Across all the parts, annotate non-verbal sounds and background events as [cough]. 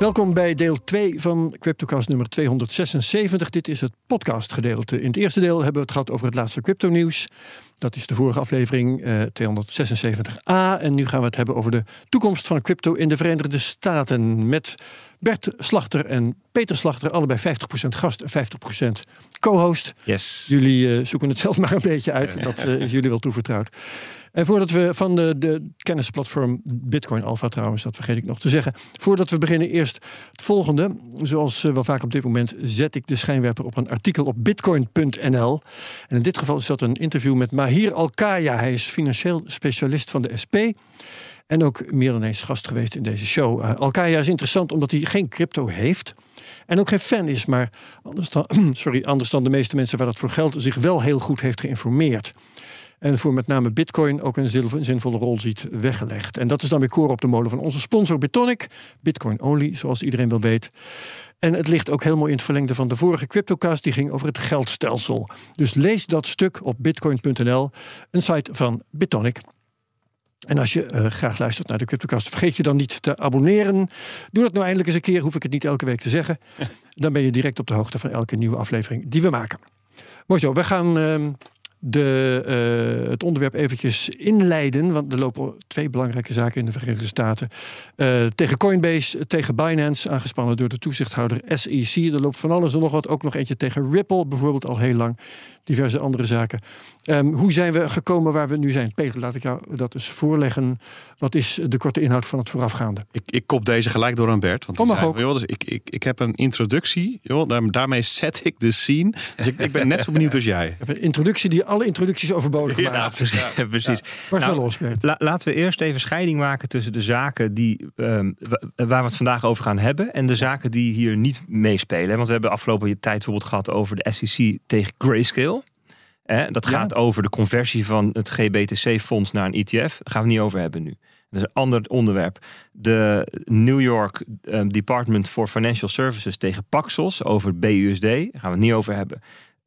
Welkom bij deel 2 van CryptoCast nummer 276. Dit is het podcastgedeelte. In het eerste deel hebben we het gehad over het laatste crypto-nieuws. Dat is de vorige aflevering eh, 276a. En nu gaan we het hebben over de toekomst van crypto in de Verenigde Staten. Met Bert Slachter en Peter Slachter, allebei 50% gast en 50% co-host. Yes. Jullie eh, zoeken het zelf maar een beetje uit. [laughs] Dat eh, is jullie wel toevertrouwd. En voordat we van de, de kennisplatform Bitcoin Alpha trouwens, dat vergeet ik nog te zeggen. Voordat we beginnen, eerst het volgende. Zoals eh, wel vaak op dit moment zet ik de schijnwerper op een artikel op bitcoin.nl. En in dit geval is dat een interview met Mahir Alkaya. Hij is financieel specialist van de SP. En ook meer dan eens gast geweest in deze show. Uh, Alkaya is interessant omdat hij geen crypto heeft. En ook geen fan is, maar anders dan, [clears throat] sorry, anders dan de meeste mensen waar dat voor geldt, zich wel heel goed heeft geïnformeerd. En voor met name Bitcoin ook een zinvolle rol ziet weggelegd. En dat is dan weer koren op de molen van onze sponsor Bitonic. Bitcoin only, zoals iedereen wel weet. En het ligt ook helemaal in het verlengde van de vorige CryptoCast. Die ging over het geldstelsel. Dus lees dat stuk op bitcoin.nl, een site van Bitonic. En als je uh, graag luistert naar de CryptoCast, vergeet je dan niet te abonneren. Doe dat nou eindelijk eens een keer, hoef ik het niet elke week te zeggen. Dan ben je direct op de hoogte van elke nieuwe aflevering die we maken. Mooi zo, we gaan uh, de, uh, het onderwerp eventjes inleiden. Want er lopen twee belangrijke zaken in de Verenigde Staten. Uh, tegen Coinbase, tegen Binance, aangespannen door de toezichthouder SEC. Er loopt van alles en nog wat. Ook nog eentje tegen Ripple, bijvoorbeeld al heel lang. Diverse andere zaken. Um, hoe zijn we gekomen waar we nu zijn? Peter, laat ik jou dat eens voorleggen. Wat is de korte inhoud van het voorafgaande? Ik, ik kop deze gelijk door aan Bert. Want Kom maar zei, ook. joh, dus ik, ik, ik heb een introductie. Joh, daar, daarmee zet ik de scene. Dus ik, ik ben net zo benieuwd als jij. Ik heb een introductie die alle introducties overbodig Ja, maakt. precies. Ja, [laughs] precies. Waar Nou, los? La- laten we eerst even scheiding maken tussen de zaken die, ehm, wa- waar we het vandaag over gaan hebben. En de zaken die hier niet meespelen. Want we hebben afgelopen tijd bijvoorbeeld gehad over de SEC tegen Grayscale. Dat Ja. gaat over de conversie van het GBTC-fonds naar een ETF. Daar gaan we het niet over hebben nu. Dat is een ander onderwerp. De New York ehm, Department for Financial Services tegen Paxos over BUSD. Daar gaan we het niet over hebben.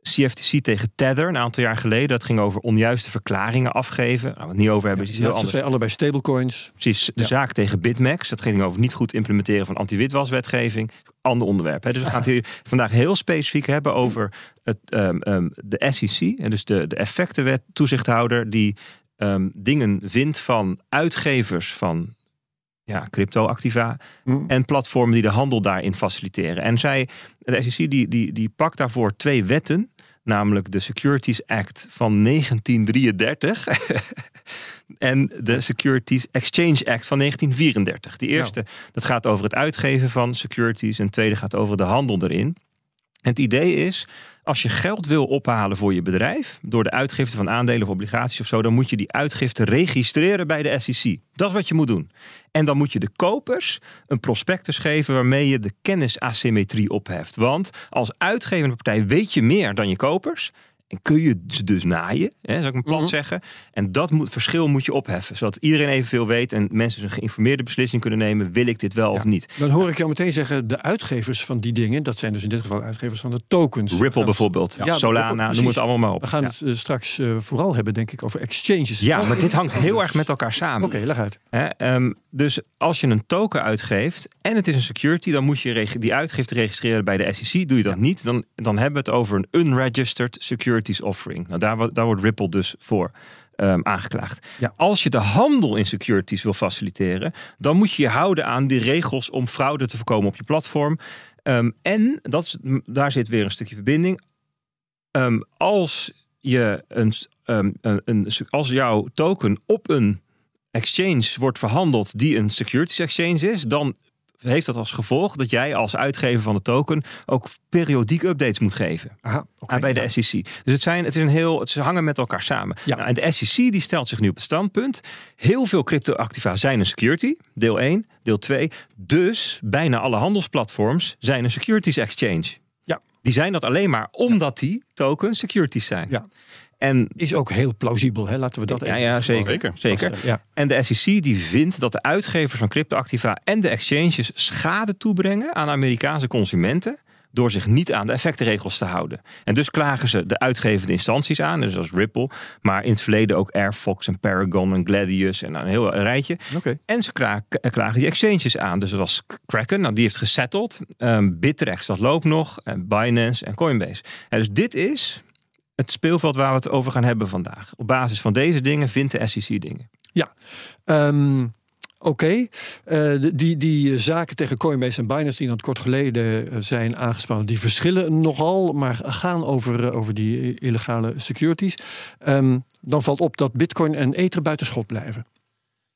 CFTC tegen Tether een aantal jaar geleden. Dat ging over onjuiste verklaringen afgeven. We het niet over hebben. Is iets heel Dat anders. zijn allebei stablecoins. Precies, de Ja. zaak tegen Bitmax. Dat ging over niet goed implementeren van anti-witwaswetgeving. Ander onderwerp. Hè. Dus we gaan het hier [laughs] vandaag heel specifiek hebben over het, ehm, ehm, de SEC. En dus de, de effectenwet toezichthouder die ehm, dingen vindt van uitgevers van ja, crypto-activa Mm. en platformen die de handel daarin faciliteren. En zij, de SEC die, die, die pakt daarvoor twee wetten, namelijk de Securities Act van 1933 [laughs] en de Securities Exchange Act van 1934. Die eerste, dat gaat over het uitgeven van securities en tweede gaat over de handel erin. Het idee is, als je geld wil ophalen voor je bedrijf, door de uitgifte van aandelen of obligaties of zo, dan moet je die uitgifte registreren bij de SEC. Dat is wat je moet doen. En dan moet je de kopers een prospectus geven waarmee je de kennisasymmetrie opheft. Want als uitgevende partij weet je meer dan je kopers. En kun je ze dus naaien, hè, zou ik maar plat Mhm. zeggen. En dat moet, verschil moet je opheffen. Zodat iedereen evenveel weet en mensen dus een geïnformeerde beslissing kunnen nemen. Wil ik dit wel of niet? Dan hoor ik jou meteen zeggen, de uitgevers van die dingen, dat zijn dus in dit geval uitgevers van de tokens. Ripple bijvoorbeeld, Ja, Solana, Ripple, noem het allemaal maar op. We gaan Ja. het eh, straks eh, vooral hebben, denk ik, over exchanges. Ja, Oh, maar dit hangt heel erg met elkaar samen. Oké, leg uit. Hè, ehm, dus als je een token uitgeeft en het is een security, dan moet je reg- die uitgifte registreren bij de SEC. Doe je dat niet, dan, dan hebben we het over een unregistered securities offering. Nou, daar, daar wordt Ripple dus voor ehm, aangeklaagd. Ja. Als je de handel in securities wil faciliteren, dan moet je je houden aan die regels om fraude te voorkomen op je platform. Ehm, en dat is, daar zit weer een stukje verbinding. Ehm, als je een, een, een, als jouw token op een exchange wordt verhandeld die een securities exchange is, dan heeft dat als gevolg dat jij als uitgever van de token ook periodiek updates moet geven Aha, aan bij de SEC. Dus het, zijn, het is een heel, het, ze hangen met elkaar samen. Ja. Nou, en de SEC die stelt zich nu op het standpunt. Heel veel cryptoactiva zijn een security. Deel 1, deel 2. Dus bijna alle handelsplatforms zijn een securities exchange. Ja. Die zijn dat alleen maar omdat die tokens securities zijn. Ja. En Is ook heel plausibel, hè? laten we dat ja, even ja, zeker. Zeker. zeker. Ja. En de SEC die vindt dat de uitgevers van cryptoactiva en de exchanges schade toebrengen aan Amerikaanse consumenten door zich niet aan de effectenregels te houden. En dus klagen ze de uitgevende instanties aan, dus als Ripple, maar in het verleden ook Airfox en Paragon en Gladius en een heel rijtje. Oké. En ze kla- klagen die exchanges aan. Dus dat was Kraken, nou, die heeft gesetteld. Ehm Bittrex, dat loopt nog. En Binance en Coinbase. En dus dit is het speelveld waar we het over gaan hebben vandaag. Op basis van deze dingen vindt de SEC dingen. Ehm, Oké, Eh, die, die zaken tegen Coinbase en Binance die dan kort geleden eh, zijn aangespannen, die verschillen nogal, maar gaan over, eh, over die illegale securities. Ehm, dan valt op dat Bitcoin en Ether buitenschot blijven.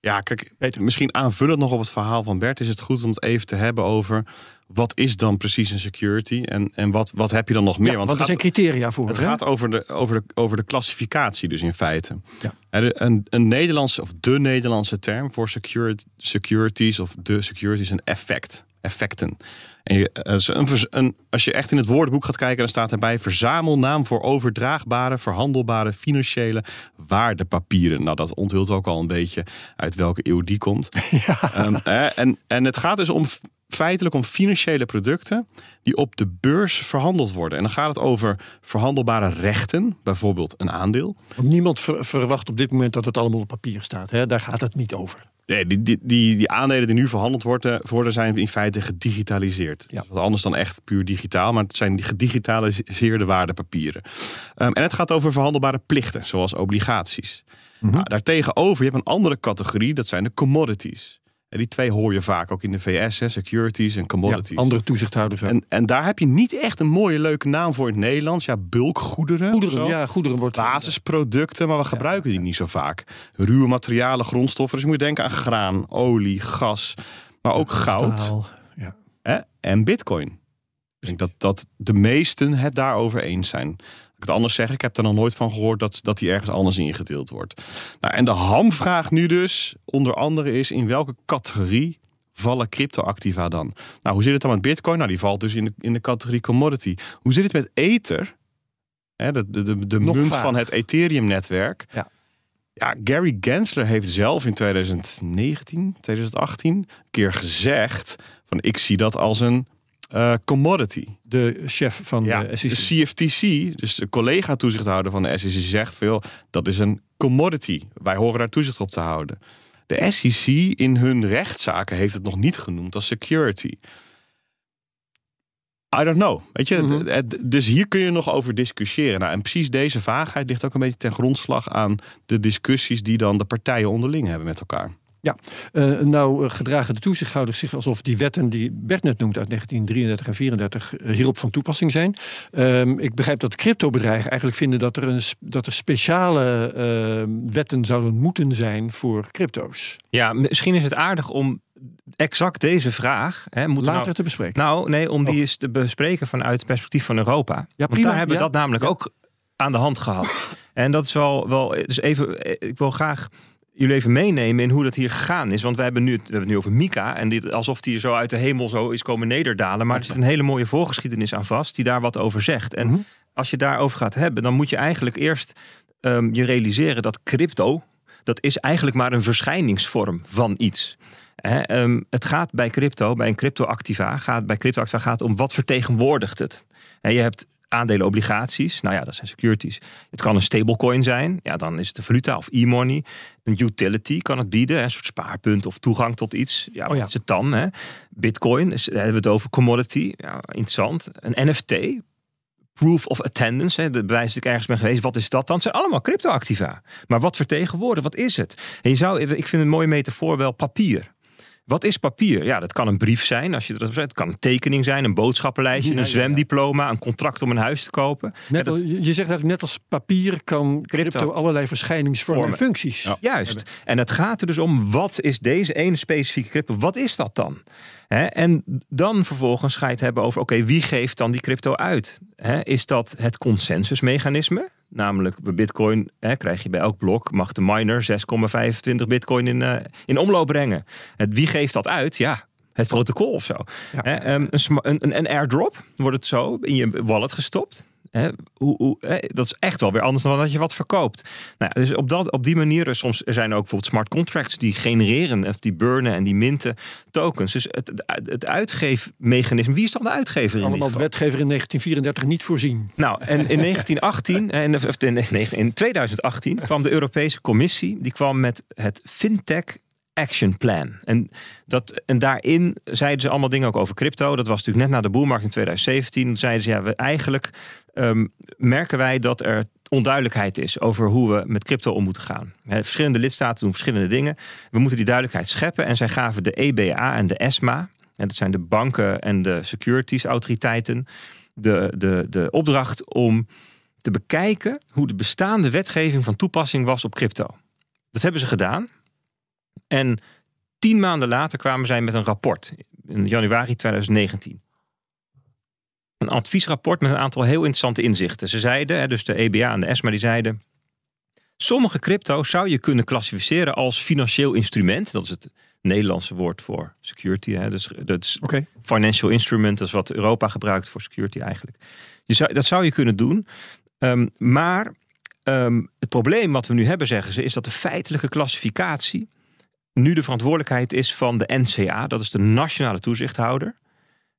Ja, kijk, Peter. misschien aanvullend nog op het verhaal van Bert, is het goed om het even te hebben over wat is dan precies een security en, en wat, wat heb je dan nog meer? Ja, want er zijn criteria voor. het hè? gaat over de, over, de, over de klassificatie dus in feite. Ja. Een, een Nederlandse of de Nederlandse term voor securit- securities of de securities een effect. Effecten. En je, als, een, als je echt in het woordenboek gaat kijken, dan staat erbij verzamelnaam voor overdraagbare, verhandelbare financiële waardepapieren. Nou, dat onthult ook al een beetje uit welke eeuw die komt. [laughs] Ehm, hè, en, en het gaat dus om feitelijk om financiële producten die op de beurs verhandeld worden. En dan gaat het over verhandelbare rechten, bijvoorbeeld een aandeel. Niemand ver- verwacht op dit moment dat het allemaal op papier staat. Hè? Daar gaat het niet over. Nee, die, die, die, die aandelen die nu verhandeld worden, worden zijn in feite gedigitaliseerd. Ja. Wat anders dan echt puur digitaal, maar het zijn die gedigitaliseerde waardepapieren. Ehm, en het gaat over verhandelbare plichten, zoals obligaties. Mhm. Nou, daartegenover, je hebt een andere categorie, dat zijn de commodities. En die twee hoor je vaak ook in de VS, hè, securities en commodities. Ja, andere toezichthouders. En, en daar heb je niet echt een mooie, leuke naam voor in het Nederlands. Ja, bulkgoederen. goederen, ja, goederen wordt. Basisproducten, maar we gebruiken die niet zo vaak. Ruwe materialen, grondstoffen. Dus je moet denken aan graan, olie, gas, maar ook goud Ja. hè, en bitcoin. Ik denk dat, dat de meesten het daarover eens zijn. Ik het anders zeg, ik heb er nog nooit van gehoord dat, dat die ergens anders ingedeeld wordt. Nou, en de hamvraag nu dus, onder andere, is in welke categorie vallen cryptoactiva dan? Nou, hoe zit het dan met bitcoin? Nou, die valt dus in de, in de categorie commodity. Hoe zit het met Ether? Hè, de de, de, de munt vaag. van het Ethereum-netwerk. Ja. Ja, Gary Gensler heeft zelf in 2019, 2018 een keer gezegd van ik zie dat als een eh, commodity. De chef van Ja, de de SEC. CFTC, dus de collega-toezichthouder van de SEC, zegt veel dat is een commodity. Wij horen daar toezicht op te houden. De SEC in hun rechtszaken heeft het nog niet genoemd als security. I don't know. Weet je, Mhm. dus hier kun je nog over discussiëren. Nou, en precies deze vaagheid ligt ook een beetje ten grondslag aan de discussies die dan de partijen onderling hebben met elkaar. Eh, nou eh, gedragen de toezichthouders zich alsof die wetten die Bert net noemt uit 1933 en 34 eh, hierop van toepassing zijn. Ehm, ik begrijp dat cryptobedrijven eigenlijk vinden dat er, een, dat er speciale eh, wetten zouden moeten zijn voor crypto's. Ja, misschien is het aardig om exact deze vraag. Hè, moeten we Later nou, te bespreken. nou, nee, om die Oh. eens te bespreken vanuit het perspectief van Europa. Want prima, daar hebben we ja. dat namelijk Ja. ook aan de hand gehad. [laughs] en dat is wel, wel. Dus even, ik wil graag jullie even meenemen in hoe dat hier gegaan is. Want we hebben, nu, we hebben het nu over Mika. En dit, alsof die zo uit de hemel zo is komen nederdalen. Maar er zit een hele mooie voorgeschiedenis aan vast. Die daar wat over zegt. En Mhm. als je daarover gaat hebben. Dan moet je eigenlijk eerst ehm, je realiseren dat crypto. Dat is eigenlijk maar een verschijningsvorm van iets. Ehm, het gaat bij crypto, bij een cryptoactiva, gaat bij cryptoactiva gaat om wat vertegenwoordigt het. Hè, je hebt aandelen, obligaties, nou ja, dat zijn securities. Het kan een stablecoin zijn, ja, dan is het een valuta of e-money. Een utility kan het bieden, een soort spaarpunt of toegang tot iets. Ja, wat Oh ja. is het dan? Hè? Bitcoin, is- daar hebben we het over commodity, ja, interessant. Een NFT, proof of attendance, hè, de bewijs dat ik ergens ben geweest. Wat is dat dan? Het zijn allemaal cryptoactiva. Maar wat vertegenwoordigt? Wat is het? En je zou, ik vind een mooie metafoor wel papier. Wat is papier? Ja, dat kan een brief zijn, als je dat zet. Het kan een tekening zijn, een boodschappenlijstje, Ja, een ja, ja. zwemdiploma, een contract om een huis te kopen. Net dat- je je zegt eigenlijk net als papier kan crypto, Crypto. allerlei verschijningsvormen en functies. Juist. En het gaat er dus om, wat is deze ene specifieke crypto? Wat is dat dan? En dan vervolgens ga je het hebben over, oké, wie geeft dan die crypto uit? Is dat het consensusmechanisme? Namelijk bij bitcoin hè, krijg je bij elk blok, mag de miner 6,25 bitcoin in, eh, in omloop brengen. Het, wie geeft dat uit? Ja, het protocol of zo. Ja. Hè, ehm, een, een, een airdrop wordt het zo in je wallet gestopt. Hoe, dat is echt wel weer anders dan dat je wat verkoopt. Nou, dus op, dat, op die manier, soms er zijn ook bijvoorbeeld smart contracts die genereren, of die burnen en die minten tokens. Dus het, het, het uitgeefmechanisme, wie is dan de uitgever in Allemaal de wetgever in 1934 niet voorzien. Nou, en in 1918, [laughs] en, of in, in 2018 kwam de Europese Commissie, die kwam met het FinTech Action Plan. En, dat, en daarin zeiden ze allemaal dingen ook over crypto. Dat was natuurlijk net na de boelmarkt in 2017. Toen zeiden ze, ja, we eigenlijk ehm, merken wij dat er onduidelijkheid is over hoe we met crypto om moeten gaan. Verschillende lidstaten doen verschillende dingen. We moeten die duidelijkheid scheppen. En zij gaven de EBA en de ESMA, en dat zijn de banken en de securities autoriteiten, de, de, de opdracht om te bekijken hoe de bestaande wetgeving van toepassing was op crypto. Dat hebben ze gedaan. En tien maanden later kwamen zij met een rapport in januari 2019. Een adviesrapport met een aantal heel interessante inzichten. Ze zeiden, dus de EBA en de ESMA, die zeiden... Sommige crypto zou je kunnen klassificeren als financieel instrument. Dat is het Nederlandse woord voor security. Hè. Dus, dat is financial instrument, dat is wat Europa gebruikt voor security eigenlijk. Je zou, dat zou je kunnen doen. Ehm, maar ehm, het probleem wat we nu hebben, zeggen ze, is dat de feitelijke klassificatie nu de verantwoordelijkheid is van de NCA, dat is de nationale toezichthouder.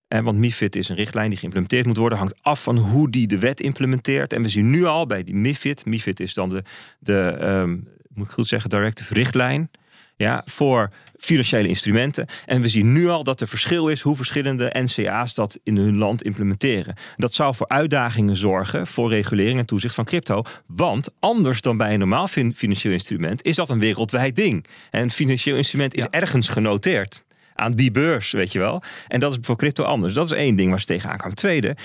En want MIFID is een richtlijn die geïmplementeerd moet worden, hangt af van hoe die de wet implementeert. En we zien nu al bij die MIFID, MIFID is dan de, de ehm, moet ik goed zeggen, directive richtlijn. Ja, voor financiële instrumenten. En we zien nu al dat er verschil is hoe verschillende NCA's dat in hun land implementeren. Dat zou voor uitdagingen zorgen voor regulering en toezicht van crypto. Want anders dan bij een normaal fin- financieel instrument is dat een wereldwijd ding. En een financieel instrument is Ja. ergens genoteerd. Aan die beurs, weet je wel. En dat is voor crypto anders. Dat is één ding waar ze tegenaan kwamen. Tweede,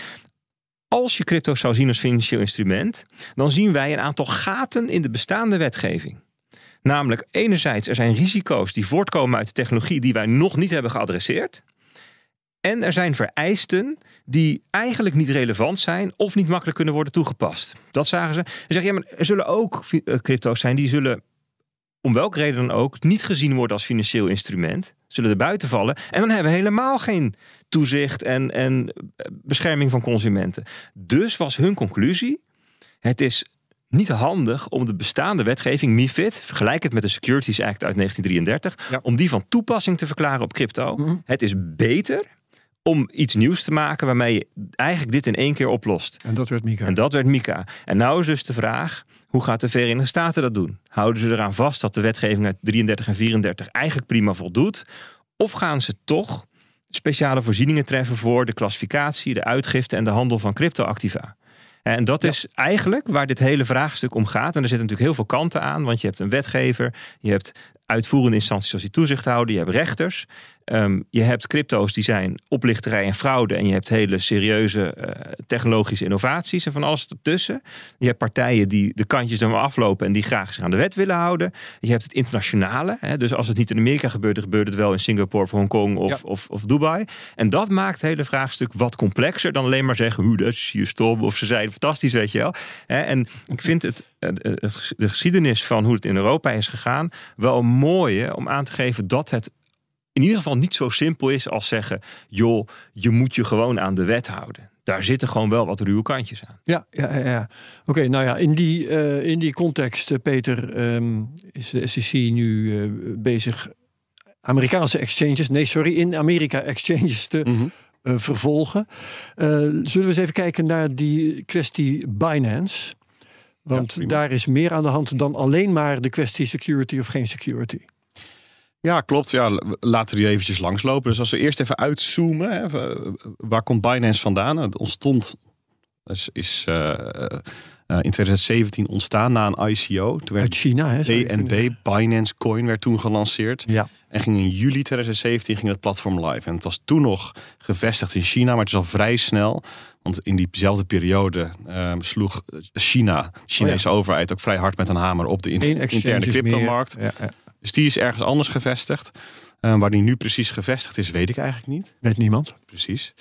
als je crypto zou zien als financieel instrument, dan zien wij een aantal gaten in de bestaande wetgeving. Namelijk, enerzijds, er zijn risico's die voortkomen uit de technologie die wij nog niet hebben geadresseerd. En er zijn vereisten die eigenlijk niet relevant zijn of niet makkelijk kunnen worden toegepast. Dat zagen ze. Ze zeggen, ja, maar er zullen ook eh, crypto's zijn die zullen, om welke reden dan ook, niet gezien worden als financieel instrument. Zullen er buiten vallen. En dan hebben we helemaal geen toezicht en, en eh, bescherming van consumenten. Dus was hun conclusie, het is niet handig om de bestaande wetgeving MIFID, vergelijk het met de Securities Act uit 1933, Ja. om die van toepassing te verklaren op crypto. Mhm. Het is beter om iets nieuws te maken waarmee je eigenlijk dit in één keer oplost. En dat werd Mika. En dat werd Mika. En nou is dus de vraag, hoe gaat de Verenigde Staten dat doen? Houden ze eraan vast dat de wetgeving uit 33 en 34 eigenlijk prima voldoet? Of gaan ze toch speciale voorzieningen treffen voor de klassificatie, de uitgifte en de handel van cryptoactiva? En dat Ja. is eigenlijk waar dit hele vraagstuk om gaat. En er zitten natuurlijk heel veel kanten aan, want je hebt een wetgever, je hebt uitvoerende instanties zoals die toezichthouder, je hebt rechters, Ehm, je hebt crypto's die zijn oplichterij en fraude. En je hebt hele serieuze eh, technologische innovaties en van alles ertussen. Je hebt partijen die de kantjes er maar aflopen en die graag zich aan de wet willen houden. Je hebt het internationale. Hè, dus als het niet in Amerika gebeurt, dan gebeurt het wel in Singapore of Hongkong of, Ja. of, of Dubai. En dat maakt het hele vraagstuk wat complexer dan alleen maar zeggen: hoe dat is hier stom. Of ze zijn fantastisch, weet je wel. Hè, en ik vind het, het- de geschiedenis van hoe het in Europa is gegaan wel een mooie om aan te geven dat het in ieder geval niet zo simpel is als zeggen: joh, je moet je gewoon aan de wet houden. Daar zitten gewoon wel wat ruwe kantjes aan. Ja, ja, ja. ja. Oké, nou ja, in die, eh, in die context, eh, Peter, ehm, is de SEC nu eh, bezig Amerikaanse exchanges, nee, sorry, in Amerika exchanges te Mhm. eh, vervolgen. Eh, zullen we eens even kijken naar die kwestie Binance? Want daar is meer aan de hand dan alleen maar de kwestie security of geen security. Ja, klopt. Ja, laten we die eventjes langslopen. Dus als we eerst even uitzoomen, hè, waar komt Binance vandaan? Nou, Het ontstond, is, is eh, eh, in 2017 ontstaan na een ICO. Toen Uit werd China, hè? BNB, Binance Coin, werd toen gelanceerd. Ja. En ging in juli 2017 ging het platform live. En het was toen nog gevestigd in China, maar het is al vrij snel. Want in diezelfde periode ehm, sloeg China, Chinese overheid, ook vrij hard met een hamer op de interne meer. cryptomarkt. Ja, ja. Dus die is ergens anders gevestigd. Eh, waar die nu precies gevestigd is, weet ik eigenlijk niet. Weet niemand. Precies.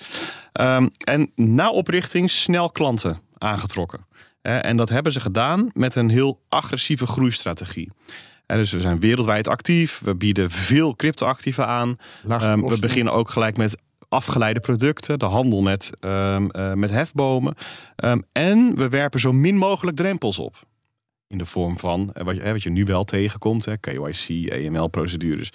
Ehm, en na oprichting snel klanten aangetrokken. Eh, en dat hebben ze gedaan met een heel agressieve groeistrategie. Eh, dus we zijn wereldwijd actief. We bieden veel cryptoactiva aan. Ehm, we beginnen ook gelijk met afgeleide producten, de handel met, ehm, eh, met hefbomen. En we werpen zo min mogelijk drempels op. In de vorm van eh, wat, je, wat je nu wel tegenkomt, hè, KYC, AML-procedures.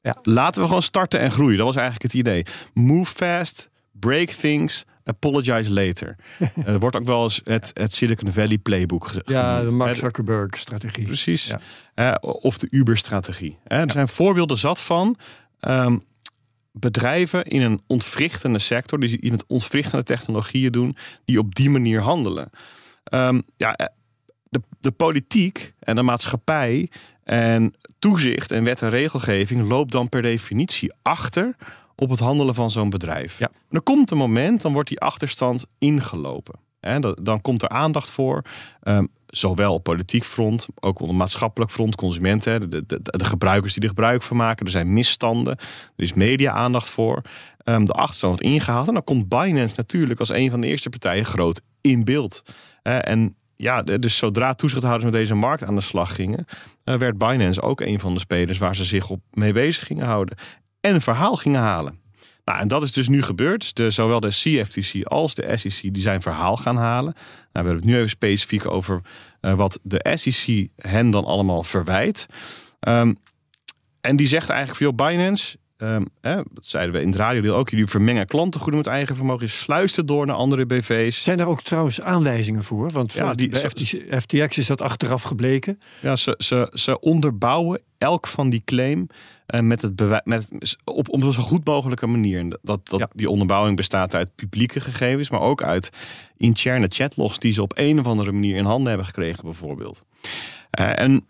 Ja. Laten we gewoon starten en groeien. Dat was eigenlijk het idee. Move fast, break things, apologize later. [laughs] Er wordt ook wel eens het, het Silicon Valley playbook ge- Ja, genoemd. de Mark Hè, Zuckerberg-strategie. Precies. Ja. Of de Uber-strategie. Eh, er zijn voorbeelden zat van ehm, bedrijven in een ontwrichtende sector, die in het ontwrichtende technologieën doen, die op die manier handelen. Ehm, ja, de, de politiek en de maatschappij en toezicht en wet en regelgeving loopt dan per definitie achter op het handelen van zo'n bedrijf. Ja. En er komt een moment, dan wordt die achterstand ingelopen. Dat- dan komt er aandacht voor, ehm, zowel op politiek front, ook op maatschappelijk front, consumenten, de, de, de gebruikers die er gebruik van maken. Er zijn misstanden, er is media-aandacht voor. Ehm, de achterstand wordt ingehaald en dan komt Binance natuurlijk als een van de eerste partijen groot in beeld. Eh, en ja, dus zodra toezichthouders met deze markt aan de slag gingen, eh, werd Binance ook een van de spelers waar ze zich op mee bezig gingen houden. En een verhaal gingen halen. Nou, en dat is dus nu gebeurd. De, zowel de CFTC als de SEC die zijn verhaal gaan halen. Nou, we hebben het nu even specifiek over eh, wat de SEC hen dan allemaal verwijt. Ehm, en die zegt eigenlijk veel Binance. Ehm, hè, dat zeiden we in het radiodeel ook. Jullie vermengen klantengoeden met eigen vermogen. Je sluist het door naar andere BV's. Zijn er ook trouwens aanwijzingen voor? Want Ja, die- bij FTX is dat achteraf gebleken. Ja, ze, ze, ze onderbouwen elk van die claim eh, met het bewij- met, op, op een zo goed mogelijke manier. Dat, dat, Ja. Die onderbouwing bestaat uit publieke gegevens, maar ook uit interne chatlogs die ze op een of andere manier in handen hebben gekregen, bijvoorbeeld. Eh, en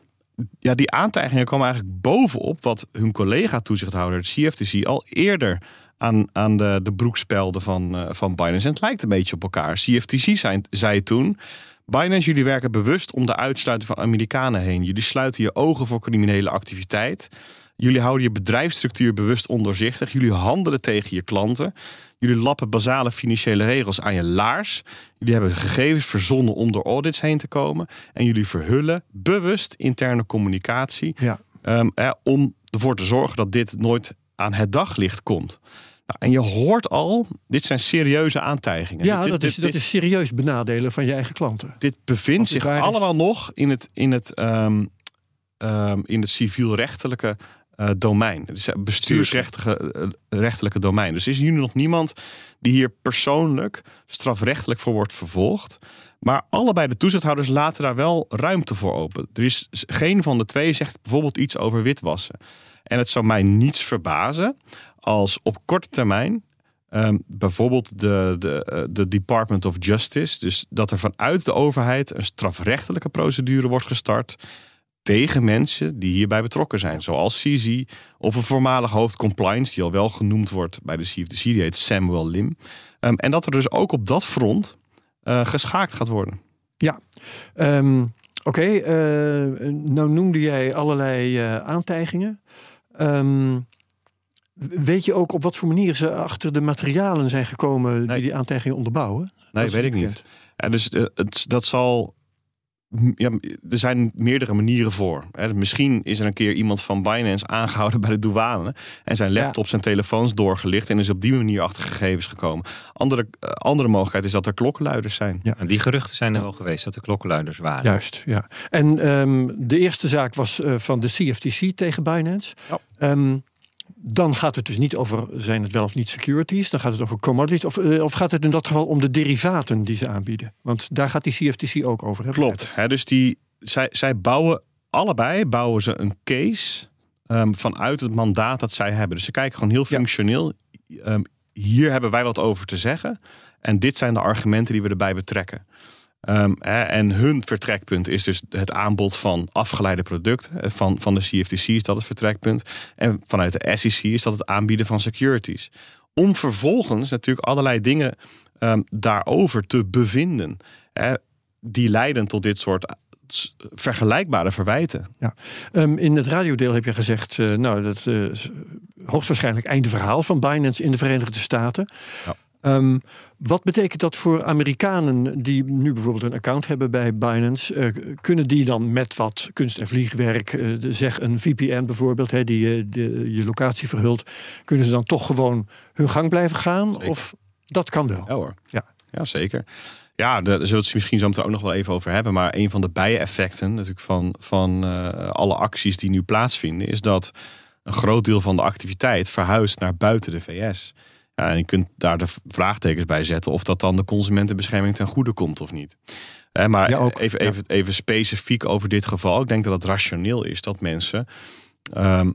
ja, die aantijgingen komen eigenlijk bovenop wat hun collega-toezichthouder, de CFTC, al eerder aan, aan de, de broekspelden van, eh, van Binance. En het lijkt een beetje op elkaar. CFTC zei, zei toen. Binance, jullie werken bewust om de uitsluiting van Amerikanen heen. Jullie sluiten je ogen voor criminele activiteit. Jullie houden je bedrijfsstructuur bewust ondoorzichtig. Jullie handelen tegen je klanten. Jullie lappen basale financiële regels aan je laars. Jullie hebben gegevens verzonnen om door audits heen te komen. En jullie verhullen bewust interne communicatie. Ja. ehm, eh, om ervoor te zorgen dat dit nooit aan het daglicht komt. Nou, en je hoort al, dit zijn serieuze aantijgingen. Ja, Dit- dat, dit- is, dit- dat is serieus benadelen van je eigen klanten. dit bevindt zich is. allemaal nog in het, in het, ehm, ehm, in het civielrechtelijke eh, domein. Het bestuursrechtelijke eh, domein. Dus is hier nu nog niemand die hier persoonlijk strafrechtelijk voor wordt vervolgd. Maar allebei de toezichthouders laten daar wel ruimte voor open. Er is geen van de twee zegt bijvoorbeeld iets over witwassen. En het zou mij niets verbazen als op korte termijn Ehm, bijvoorbeeld de, de, eh, de Department of Justice. Dus dat er vanuit de overheid een strafrechtelijke procedure wordt gestart tegen mensen die hierbij betrokken zijn. Zoals CZ of een voormalig hoofd compliance, die al wel genoemd wordt bij de CFTC, die heet Samuel Lim. Ehm, en dat er dus ook op dat front eh, geschaakt gaat worden. Ehm, Oké, eh, nou noemde jij allerlei eh, aantijgingen. Ehm, weet je ook op wat voor manier ze achter de materialen zijn gekomen Nee. die die aantijgingen onderbouwen? Nee, Dat weet ik niet. Ja, dus het, dat zal. Ja, er zijn meerdere manieren voor. Hè. Misschien is er een keer iemand van Binance aangehouden bij de douane. En zijn Ja. laptops en telefoons doorgelicht. En is op die manier achter gegevens gekomen. Andere, eh, andere mogelijkheid is dat er klokkenluiders zijn. Ja. En die geruchten zijn er wel geweest dat er klokkenluiders waren. Juist, ja. En ehm, de eerste zaak was eh, van de CFTC tegen Binance. Ja. Ehm, dan gaat het dus niet over, zijn het wel of niet securities? Dan gaat het over commodities. Of, eh, of gaat het in dat geval om de derivaten die ze aanbieden? Want daar gaat die CFTC ook over. Hè? Klopt. Hè, dus die, zij, zij bouwen allebei bouwen ze een case ehm, vanuit het mandaat dat zij hebben. Dus ze kijken gewoon heel Ja. functioneel. Ehm, hier hebben wij wat over te zeggen. En dit zijn de argumenten die we erbij betrekken. Ehm, en hun vertrekpunt is dus het aanbod van afgeleide producten. Eh, Van, van de CFTC is dat het vertrekpunt. En vanuit de SEC is dat het aanbieden van securities. Om vervolgens natuurlijk allerlei dingen ehm, daarover te bevinden. Hè, die leiden tot dit soort eh, vergelijkbare verwijten. Ehm, in het radiodeel heb je gezegd, eh, nou, dat is hoogstwaarschijnlijk einde verhaal van Binance in de Verenigde Staten. Ja. Ehm, wat betekent dat voor Amerikanen die nu bijvoorbeeld een account hebben bij Binance? Eh, kunnen die dan met wat kunst- en vliegwerk, eh, zeg een VPN bijvoorbeeld, hè, die je de, je locatie verhult, kunnen ze dan toch gewoon hun gang blijven gaan? Zeker. Of dat kan wel? Ja hoor. Ja. ja zeker. Ja, daar zullen we het misschien zo meteen ook nog wel even over hebben. Maar een van de bijeffecten natuurlijk van, van eh, alle acties die nu plaatsvinden... is dat een groot deel van de activiteit verhuist naar buiten de VS. En je kunt daar de vraagtekens bij zetten... of dat dan de consumentenbescherming ten goede komt of niet. Maar Ja, ook. Even, Ja. even, even specifiek over dit geval. Ik denk dat het rationeel is dat mensen... ehm,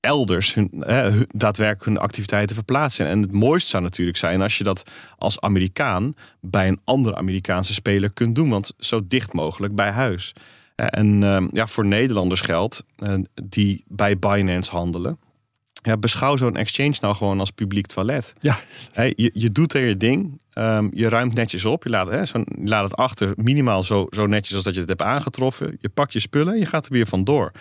elders hun, eh, daadwerkelijk hun activiteiten verplaatsen. En het mooiste zou natuurlijk zijn als je dat als Amerikaan bij een andere Amerikaanse speler kunt doen. Want zo dicht mogelijk bij huis. En ehm, ja, voor Nederlanders geldt eh, die bij Binance handelen. Ja, beschouw zo'n exchange nou gewoon als publiek toilet. Ja. Je, je doet er je ding. ehm, je ruimt netjes op. Je laat, hè, zo, je laat het achter minimaal zo, zo netjes als dat je het hebt aangetroffen. Je pakt je spullen en je gaat er weer vandoor.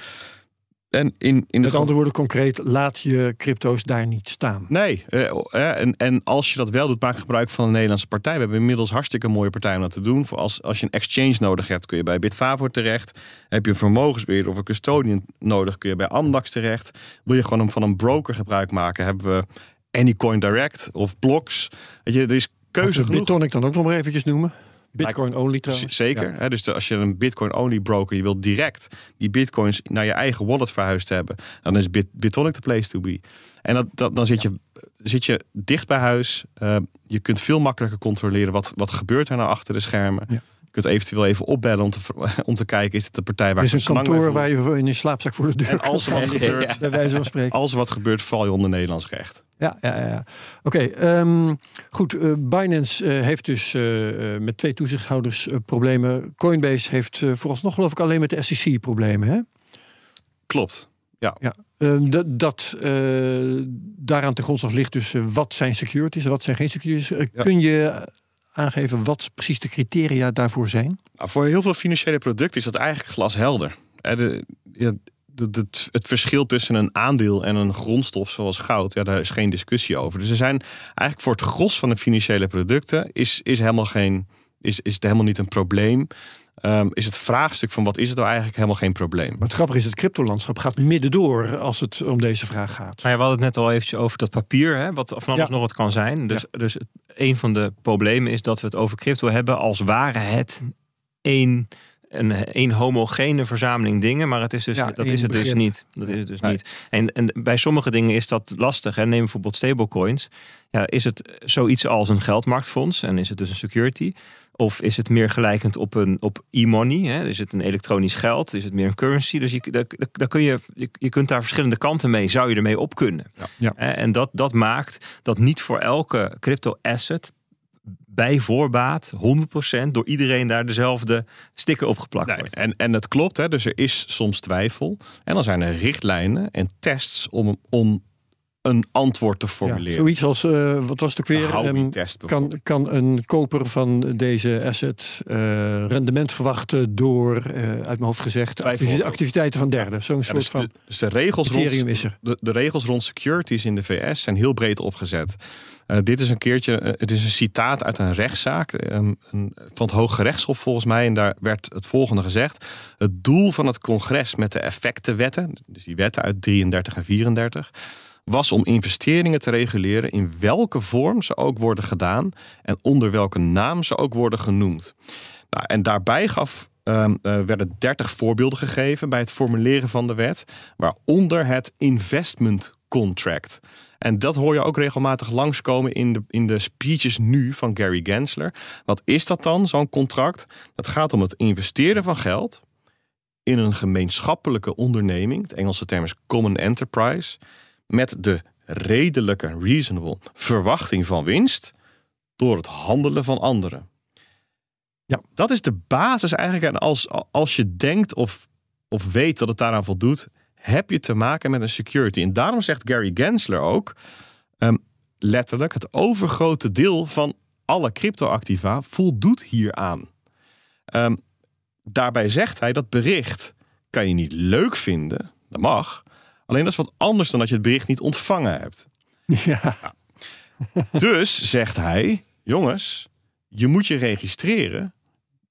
En in, in Met andere woorden, concreet, laat je crypto's daar niet staan. Nee, eh, eh, en, en als je dat wel doet, maak gebruik van een Nederlandse partij. We hebben inmiddels hartstikke mooie partijen om dat te doen. Voor als, als je een exchange nodig hebt, kun je bij Bitfavo terecht. Heb je een vermogensbeheerder of een custodian nodig, kun je bij Amdax terecht. Wil je gewoon van een broker gebruik maken, hebben we Anycoin Direct of Blocks. Weet je, er is keuze genoeg. Bitonic dan ook nog maar eventjes noemen. Bitcoin only trouwens. Zeker. Ja. Hè, dus de- als je een Bitcoin-only broker, je wilt direct die bitcoins naar je eigen wallet verhuisd hebben, dan is Bit, Bitonic de place to be. En dat, dat, dan zit je, zit je dicht bij huis. Eh, je kunt veel makkelijker controleren wat, wat gebeurt er nou achter de schermen. Ja. Je kunt eventueel even opbellen om te, [laughs] om te kijken, is het de partij waar Er is een kantoor waar je in je slaapzak voor de deur En als er wat gebeurt, Bij wijze van spreken. [laughs] als er wat gebeurt, val je onder Nederlands recht. Ja, ja, ja. ja. Oké, ehm, goed. eh, Binance eh, heeft dus eh, met twee toezichthouders problemen. Coinbase heeft vooralsnog geloof ik alleen met de SEC problemen. Hè? Klopt. Ja, Ehm, dat, dat daaraan ten grondslag ligt dus wat zijn securities en wat zijn geen securities. Ja. Kun je aangeven wat precies de criteria daarvoor zijn? Nou, voor heel veel financiële producten is dat eigenlijk glashelder. De- het verschil tussen een aandeel en een grondstof zoals goud, ja, daar is geen discussie over. Dus er zijn eigenlijk voor het gros van de financiële producten is, is, helemaal, geen, is, is het helemaal niet een probleem. Ehm, is het vraagstuk van wat is het nou eigenlijk helemaal geen probleem. Maar het grappige is, het cryptolandschap gaat middendoor als het om deze vraag gaat. Nou ja, we hadden het net al eventjes over dat papier, hè, wat van alles Ja. nog wat kan zijn. Dus, dus het- een van de problemen is dat we het over crypto hebben als ware het één, een, één homogene verzameling dingen. Maar het is dus, Ja, dat is het dus niet. Dat is het dus Nee. niet. En, en bij sommige dingen is dat lastig. Hè. Neem bijvoorbeeld stablecoins. Ja, is het zoiets als een geldmarktfonds en is het dus een security? Of is het meer gelijkend op, een, op e-money? Is het een elektronisch geld? Is het meer een currency? Dus je, daar, daar kun je, je, kunt daar verschillende kanten mee, zou je ermee op kunnen. Ja. En dat, dat maakt dat niet voor elke crypto asset bij voorbaat 100% door iedereen daar dezelfde sticker op geplakt Nee, wordt. en, en het klopt, hè, dus er is soms twijfel. En dan zijn er richtlijnen en tests om, om een antwoord te Ja, formuleren. zoiets als, eh, wat was het ook weer? Ehm, kan, kan een koper van deze asset eh, rendement verwachten door, eh, uit mijn hoofd gezegd, activiteiten van derden? Zo'n Ja, soort dus, van de, dus de regels rond, is er. de, de regels rond securities in de VS zijn heel breed opgezet. Dit is een keertje, het is een citaat uit een rechtszaak eh, een, een- van het Hoge Rechtshof volgens mij. En daar werd het volgende gezegd. Het doel van het congres met de effectenwetten, dus die wetten uit 33 en 34, was om investeringen te reguleren in welke vorm ze ook worden gedaan en onder welke naam ze ook worden genoemd. Nou, en daarbij gaf, ehm, eh, werden 30 voorbeelden gegeven bij het formuleren van de wet, waaronder het investment contract. En dat hoor je ook regelmatig langskomen in de, in de speeches nu van Gary Gensler. Wat is dat dan, zo'n contract? Dat gaat om het investeren van geld in een gemeenschappelijke onderneming. De Engelse term is common enterprise. Met de redelijke, reasonable verwachting van winst door het handelen van anderen. Ja. Dat is de basis eigenlijk. En als, als je denkt of, of weet dat het daaraan voldoet, heb je te maken met een security. En daarom zegt Gary Gensler ook ehm, letterlijk: het overgrote deel van alle cryptoactiva voldoet hieraan. Ehm, daarbij zegt hij dat bericht kan je niet leuk vinden, dat mag. Alleen dat is wat anders dan dat je het bericht niet ontvangen hebt. [laughs] Ja, dus zegt hij, jongens, je moet je registreren.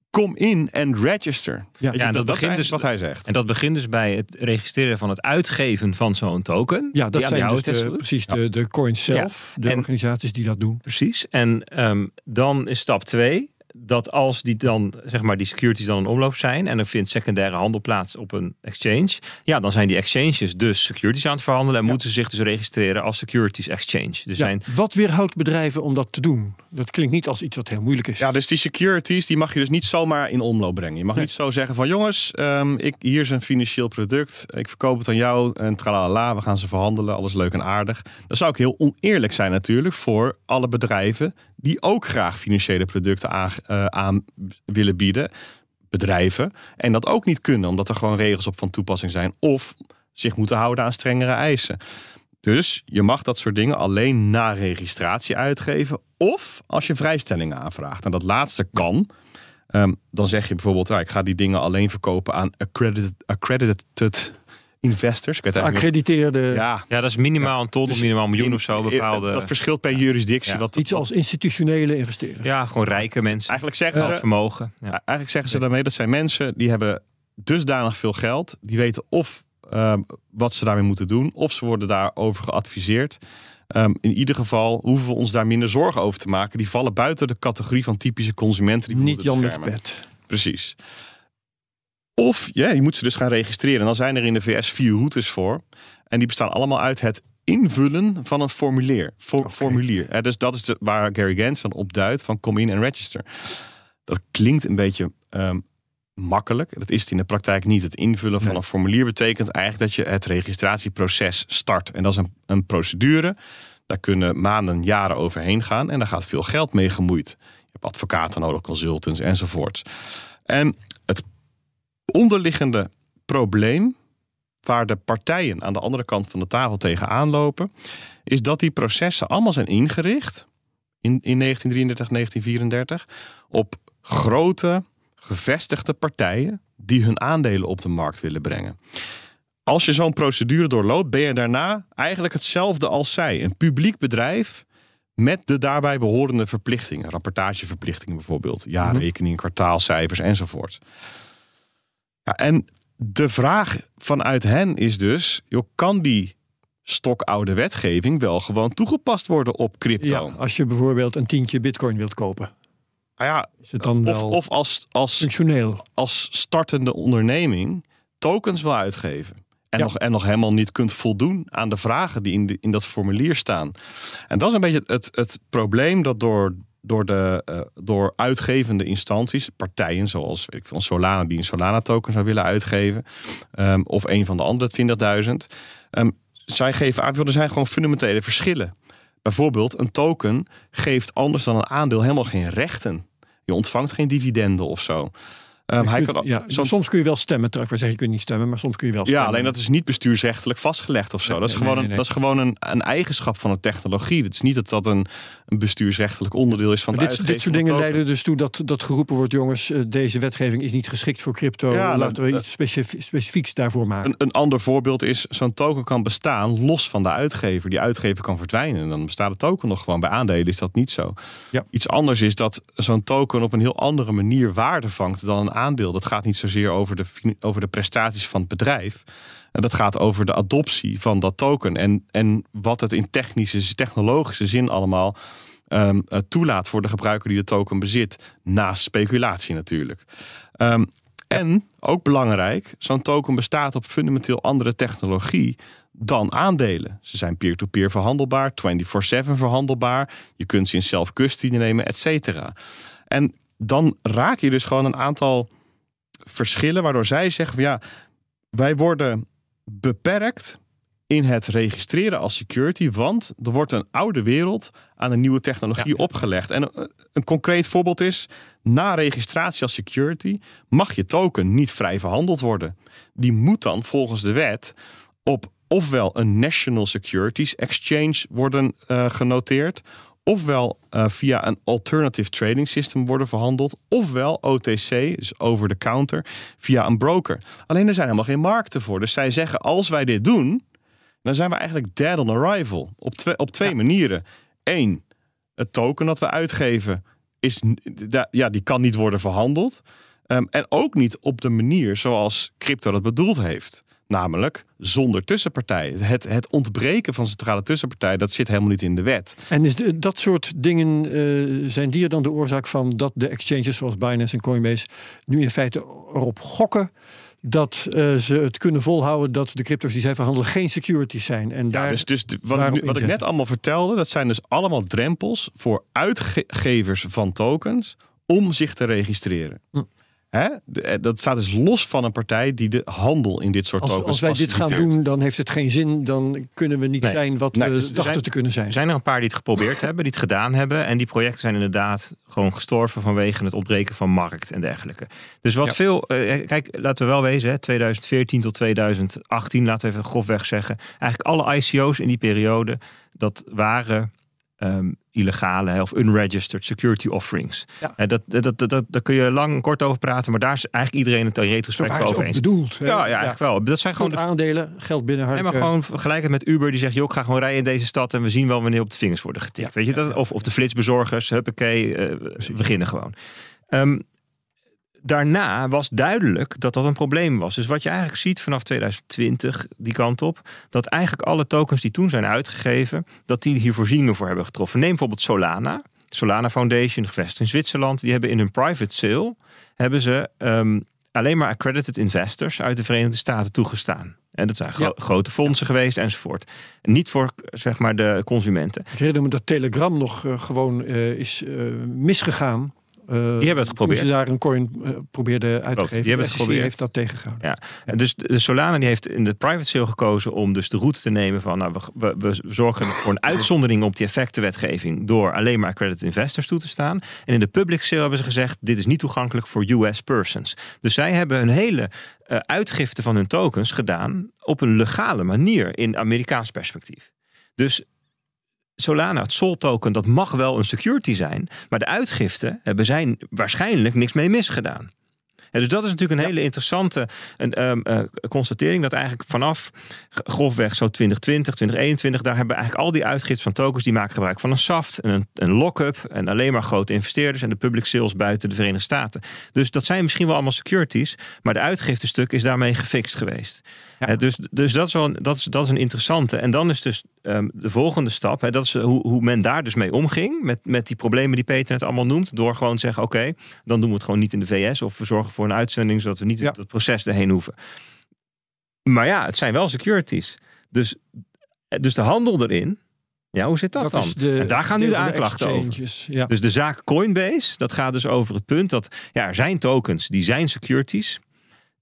Kom in en register. Ja, Ja, dat, dat dat begint is dus- wat hij zegt. En dat begint dus bij het registreren van het uitgeven van zo'n token. ja, dat zijn jou dus de, precies de, de coins zelf, de En- organisaties die dat doen. Precies. En ehm, dan is stap twee dat als die dan, zeg maar, die securities dan in omloop zijn en er vindt secundaire handel plaats op een exchange, ja, dan zijn die exchanges dus securities aan het verhandelen en moeten zich dus registreren als securities exchange. Dus Ja, zijn Wat weerhoudt bedrijven om dat te doen? Dat klinkt niet als iets wat heel moeilijk is. Ja, dus die securities die mag je dus niet zomaar in omloop brengen. Je mag Nee. niet zo zeggen van jongens, ehm, ik, hier is een financieel product. Ik verkoop het aan jou en tralala, we gaan ze verhandelen. Alles leuk en aardig. Dat zou ook heel oneerlijk zijn natuurlijk voor alle bedrijven die ook graag financiële producten aan, eh, aan willen bieden. Bedrijven. En dat ook niet kunnen omdat er gewoon regels op van toepassing zijn. Of zich moeten houden aan strengere eisen. Dus je mag dat soort dingen alleen na registratie uitgeven. Of als je vrijstellingen aanvraagt. En dat laatste kan. Ehm, dan zeg je bijvoorbeeld, ja, ik ga die dingen alleen verkopen aan accredited, accredited investors. Ik weet eigenlijk Accrediteerde, ja, ja, dat is minimaal een ton of Dus minimaal een miljoen in- of zo. Bepaalde, Dat verschilt per juridictie. Ja. Wat, iets als institutionele investeerders. ja, gewoon rijke mensen. eigenlijk zeggen ze, vermogen. Ja. Eigenlijk zeggen ze daarmee dat zijn mensen die hebben dusdanig veel geld, die weten of ehm, wat ze daarmee moeten doen, of ze worden daarover geadviseerd. Ehm, in ieder geval hoeven we ons daar minder zorgen over te maken. Die vallen buiten de categorie van typische consumenten die Niet Jan met pet. Precies. Of ja, je moet ze dus gaan registreren. En dan zijn er in de VS vier routes voor. En die bestaan allemaal uit het invullen van een formulier. For- Formulier. Dus dat is de, waar Gary Gans dan op duidt van kom in en register. Dat klinkt een beetje ehm, makkelijk. Dat is het in de praktijk niet. Het invullen van Nee. een formulier betekent eigenlijk dat je het registratieproces start. En dat is een, een procedure. Daar kunnen maanden, jaren overheen gaan. En daar gaat veel geld mee gemoeid. Je hebt advocaten nodig, consultants enzovoort. En het onderliggende probleem waar de partijen aan de andere kant van de tafel tegenaan lopen, is dat die processen allemaal zijn ingericht in, in 1933, 1934 op grote gevestigde partijen die hun aandelen op de markt willen brengen. Als je zo'n procedure doorloopt, ben je daarna eigenlijk hetzelfde als zij. Een publiek bedrijf met de daarbij behorende verplichtingen. Rapportageverplichtingen bijvoorbeeld. Jaarrekening, kwartaalcijfers enzovoort. Ja, en de vraag vanuit hen is dus... Joh, kan die stokoude wetgeving wel gewoon toegepast worden op crypto? Ja, als je bijvoorbeeld een tientje bitcoin wilt kopen. Nou ja, Is het dan of, wel of als, als, functioneel? als startende onderneming tokens wil uitgeven. En, Ja. nog, en nog helemaal niet kunt voldoen aan de vragen die in, de, in dat formulier staan. En dat is een beetje het, het probleem dat door, door, de, eh, door uitgevende instanties, partijen zoals ik een Solana die een Solana-token zou willen uitgeven, ehm, of een van de andere 20.000, ehm, zij geven aan, er zijn gewoon fundamentele verschillen. Bijvoorbeeld, een token geeft anders dan een aandeel helemaal geen rechten. Je ontvangt geen dividenden of zo. Ehm, hij kan, ja, soms kun je wel stemmen. Ik wil zeggen, je kunt niet stemmen, maar soms kun je wel ja, stemmen. alleen dat is niet bestuursrechtelijk vastgelegd of zo. Nee, dat is nee, gewoon, nee, een, dat is gewoon een, een eigenschap van de technologie. Het is niet dat dat een, een bestuursrechtelijk onderdeel is van Maar het dit, dit soort dingen token. leiden dus toe dat, dat geroepen wordt: jongens, eh, deze wetgeving is niet geschikt voor crypto. Ja, nou, Laten we iets specif- specifieks daarvoor maken. Een, een ander voorbeeld is, zo'n token kan bestaan los van de uitgever. Die uitgever kan verdwijnen en dan bestaat de token nog gewoon. Bij aandelen is dat niet zo. Ja. Iets anders is dat zo'n token op een heel andere manier waarde vangt dan een aandeel. Dat gaat niet zozeer over de, over de prestaties van het bedrijf. En dat gaat over de adoptie van dat token. En, en wat het in technische, technologische zin allemaal ehm, eh, toelaat voor de gebruiker die de token bezit. Naast speculatie natuurlijk. Ehm, en ook belangrijk, zo'n token bestaat op fundamenteel andere technologie dan aandelen. Ze zijn peer-to-peer verhandelbaar, 24/7 verhandelbaar. Je kunt ze in self-custody nemen, et cetera. En dan raak je dus gewoon een aantal verschillen waardoor zij zeggen van ja, wij worden beperkt in het registreren als security, want er wordt een oude wereld aan een nieuwe technologie opgelegd. En een, een concreet voorbeeld is, na registratie als security mag je token niet vrij verhandeld worden. Die moet dan volgens de wet op ofwel een National Securities Exchange worden eh, genoteerd, ofwel eh, via een Alternative Trading System worden verhandeld, ofwel OTC, dus over the counter, via een broker. Alleen er zijn helemaal geen markten voor. Dus zij zeggen, als wij dit doen, dan zijn we eigenlijk dead on arrival. Op twee, op twee manieren. één, het token dat we uitgeven, is, ja, die kan niet worden verhandeld. Ehm, en ook niet op de manier zoals crypto dat bedoeld heeft. Namelijk zonder tussenpartij. Het, het ontbreken van centrale tussenpartij, dat zit helemaal niet in de wet. En is de, dat soort dingen, uh, zijn die er dan de oorzaak van dat de exchanges zoals Binance en Coinbase nu in feite erop gokken dat uh, ze het kunnen volhouden dat de crypto's die zij verhandelen geen securities zijn. En daar ja, dus, dus wat, ik, wat ik net allemaal vertelde, dat zijn dus allemaal drempels voor uitgevers van tokens om zich te registreren. Hm. Hè? Eh, dat staat dus los van een partij die de handel in dit soort als, tokens Als wij dit gaan doen, dan heeft het geen zin. Dan kunnen we niet zijn wat we dus dachten te kunnen zijn. Er zijn er een paar die het geprobeerd [laughs] hebben, die het gedaan hebben. En die projecten zijn inderdaad gewoon gestorven vanwege het ontbreken van markt en dergelijke. Dus wat veel... Eh, kijk, laten we wel wezen, hè, 2014 tot 2018, laten we even grofweg zeggen. Eigenlijk alle ICO's in die periode, dat waren um, illegale of unregistered security offerings. Ja. dat, dat, dat, dat, daar kun je lang kort over praten, maar daar is eigenlijk iedereen het in retrospect over eens. bedoeld. Ja, ja, eigenlijk wel. Dat zijn gewoon de aandelen, geld binnen. Nee, maar gewoon vergelijken met Uber die zegt, joh, ik ga gewoon rijden in deze stad en we zien wel wanneer op de vingers worden getikt. Weet je dat? Of, of de flitsbezorgers, huppakee, uh, beginnen gewoon. Um, daarna was duidelijk dat dat een probleem was. Dus wat je eigenlijk ziet vanaf 2020, die kant op, dat eigenlijk alle tokens die toen zijn uitgegeven, dat die hier voorzieningen voor hebben getroffen. Neem bijvoorbeeld Solana. Solana Foundation, gevestigd in Zwitserland, die hebben in hun private sale hebben ze um, alleen maar accredited investors uit de Verenigde Staten toegestaan. En dat zijn grote fondsen geweest enzovoort. Niet voor zeg maar de consumenten. Ik herinner me dat Telegram nog uh, gewoon uh, is uh, misgegaan die hebben het geprobeerd. Toen ze daar een coin uh, probeerde uit te geven. Die hebben het geprobeerd. heeft dat tegengehouden. Ja. En dus de Solana die heeft in de private sale gekozen om dus de route te nemen van nou, we, we, zorgen voor een uitzondering op die effectenwetgeving door alleen maar accredited investors toe te staan. En in de public sale hebben ze gezegd dit is niet toegankelijk voor US persons. Dus zij hebben een hele uh, uitgifte van hun tokens gedaan op een legale manier in Amerikaans perspectief. Dus Solana, het Sol token, dat mag wel een security zijn. Maar de uitgifte hebben zij waarschijnlijk niks mee misgedaan. dus dat is natuurlijk een hele interessante een, um, uh, constatering. Dat eigenlijk vanaf grofweg zo 2020, 2021, daar hebben eigenlijk al die uitgiften van tokens die maken gebruik van een SAFT, een, een lock-up en alleen maar grote investeerders en de public sales buiten de Verenigde Staten. Dus dat zijn misschien wel allemaal securities, maar de uitgiftestuk is daarmee gefixt geweest. Ja. dus dus dat, is wel, dat, is, dat is een interessante. En dan is dus um, de volgende stap, hè, dat is hoe, hoe men daar dus mee omging. Met, met die problemen die Peter net allemaal noemt. Door gewoon te zeggen: oké, dan doen we het gewoon niet in de VS. Of we zorgen voor een uitzending zodat we niet ja. het proces erheen hoeven. Maar ja, het zijn wel securities. Dus, dus de handel erin. Ja, hoe zit dat, dan? De, en daar gaan nu de aanklachten over. Ja. Dus de zaak Coinbase, dat gaat dus over het punt dat ja, er zijn tokens, die zijn securities.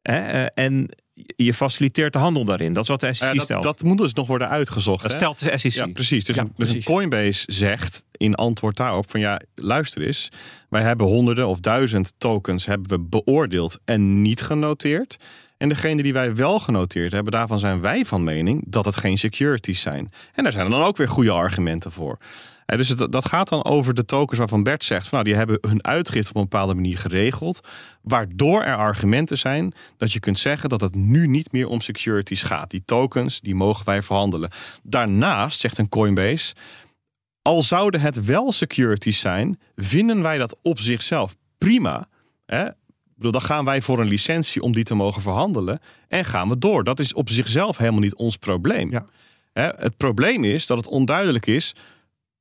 Hè, eh, en je faciliteert de handel daarin. Dat is wat de SEC dat, stelt. Dat moet dus nog worden uitgezocht. Dat stelt de SEC. Ja, precies. Dus, een, dus een Coinbase zegt in antwoord daarop van ja, luister eens. Wij hebben honderden of duizend tokens hebben we beoordeeld en niet genoteerd. En degene die wij wel genoteerd hebben, daarvan zijn wij van mening dat het geen securities zijn. En daar zijn er dan ook weer goede argumenten voor dus het, dat gaat dan over de tokens waarvan Bert zegt... Van, nou, die hebben hun uitgifte op een bepaalde manier geregeld... waardoor er argumenten zijn dat je kunt zeggen... dat het nu niet meer om securities gaat. Die tokens, die mogen wij verhandelen. Daarnaast, zegt een Coinbase... al zouden het wel securities zijn... vinden wij dat op zichzelf prima... Hè? dan gaan wij voor een licentie om die te mogen verhandelen... en gaan we door. Dat is op zichzelf helemaal niet ons probleem. Ja. Het probleem is dat het onduidelijk is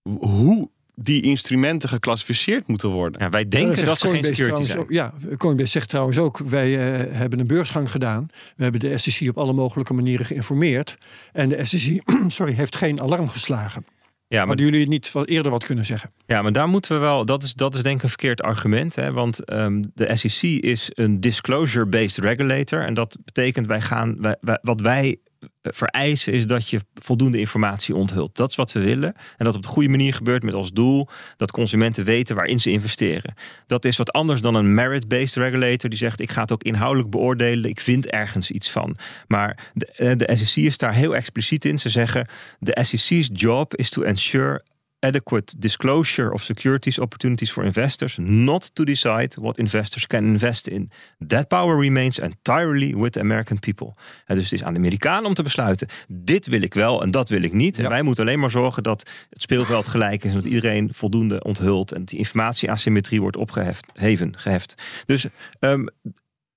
hoe die instrumenten geclassificeerd moeten worden. Ja, wij denken dat, dat ze geen security zijn. Ook, ja, Coinbase zegt trouwens ook, wij uh, hebben een beursgang gedaan. We hebben de SEC op alle mogelijke manieren geïnformeerd. En de SEC [clears throat] sorry, heeft geen alarm geslagen. Ja, maar Hadden jullie niet eerder wat kunnen zeggen? Ja, maar daar moeten we wel. Dat is, dat is denk ik een verkeerd argument. Hè? Want um, de SEC is een disclosure-based regulator. En dat betekent wij gaan. Wij, wij, wat wij vereisen is dat je voldoende informatie onthult. Dat is wat we willen. En dat op de goede manier gebeurt met als doel dat consumenten weten waarin ze investeren. Dat is wat anders dan een merit-based regulator die zegt: ik ga het ook inhoudelijk beoordelen, ik vind ergens iets van. Maar de, eh, de SEC is daar heel expliciet in. Ze zeggen: de SEC's job is to ensure adequate disclosure of securities opportunities for investors, not to decide what investors can invest in. That power remains entirely with the American people. En dus het is aan de Amerikanen om te besluiten: dit wil ik wel en dat wil ik niet. En wij moeten alleen maar zorgen dat het speelveld gelijk is en dat iedereen voldoende onthult en die informatieasymmetrie wordt opgeheven, geheft. Dus um,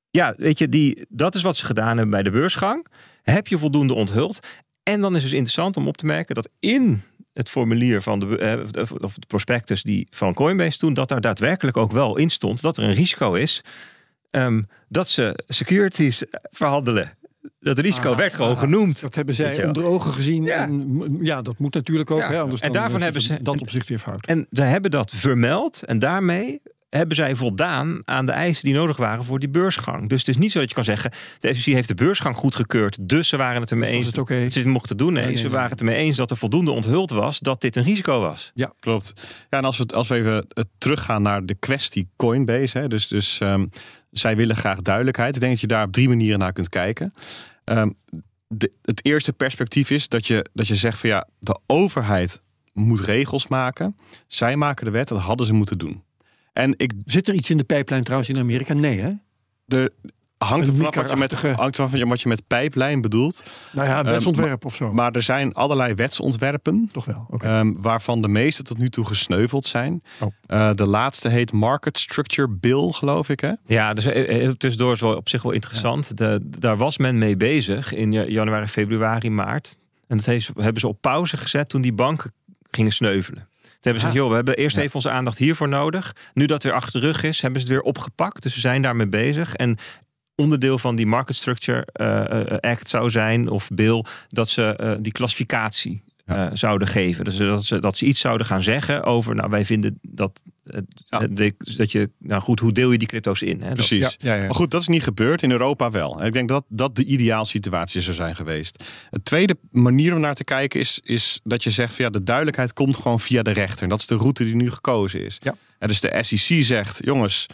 ja, weet je, die, dat is wat ze gedaan hebben bij de beursgang. Heb je voldoende onthuld? En dan is het dus interessant om op te merken dat in het formulier van de, eh, of de prospectus die van Coinbase toen, dat daar daadwerkelijk ook wel in stond dat er een risico is um, dat ze securities verhandelen. Dat risico Ah, werd gewoon ah, genoemd. Dat hebben zij onder ogen gezien. Ja. En, ja, dat moet natuurlijk ook. Ja. Hè, anders En daarvan is hebben ze- dat opzicht weer fout. En ze hebben dat vermeld en daarmee hebben zij voldaan aan de eisen die nodig waren voor die beursgang. Dus het is niet zo dat je kan zeggen, de SEC heeft de beursgang goedgekeurd, dus ze waren het ermee eens het dat ze dit mochten doen. Nee, Nee, nee, ze waren het ermee eens dat er voldoende onthuld was dat dit een risico was. Klopt. Ja, en als we, als we even eh, teruggaan naar de kwestie Coinbase. Hè, dus dus ehm, zij willen graag duidelijkheid. Ik denk dat je daar op drie manieren naar kunt kijken. Ehm, de, het eerste perspectief is dat je, dat je zegt van ja, de overheid moet regels maken. Zij maken de wet, dat hadden ze moeten doen. En ik, Zit er iets in de pijplijn trouwens in Amerika? Nee, hè? er hangt er vanaf wat je met, hangt er vanaf wat je met pijplijn bedoelt. Nou ja, wetsontwerp of zo. Maar er zijn allerlei wetsontwerpen. Toch wel. Oké. Ehm, waarvan de meeste tot nu toe gesneuveld zijn. Oh. Eh, de laatste heet Market Structure Bill, geloof ik. Hè? Ja, dus eh, eh, tussendoor is wel op zich wel interessant. De, daar was men mee bezig in ja- januari, februari, maart. En dat heeft- hebben ze op pauze gezet toen die banken gingen sneuvelen. Toen hebben ze gezegd, joh, we hebben eerst even onze aandacht hiervoor nodig. Nu dat weer achter de rug is, hebben ze het weer opgepakt. Dus ze zijn daarmee bezig. En onderdeel van die Market Structure eh, eh, Act zou zijn, of bill, dat ze eh, die klassificatie Ja. eh, zouden geven. Dus dat ze, dat ze iets zouden gaan zeggen over, nou wij vinden dat, het- Ja. het- de- dat je, nou goed, hoe deel je die crypto's in? Hè? Dat- Precies. ja, ja, ja. Maar goed, dat is niet gebeurd. In Europa wel. Ik denk dat dat de ideaal situatie zou zijn geweest. Het tweede manier om naar te kijken is, is dat je zegt... Van, ja, de duidelijkheid komt gewoon via de rechter. En dat is de route die nu gekozen is. Ja. En dus de SEC zegt, jongens,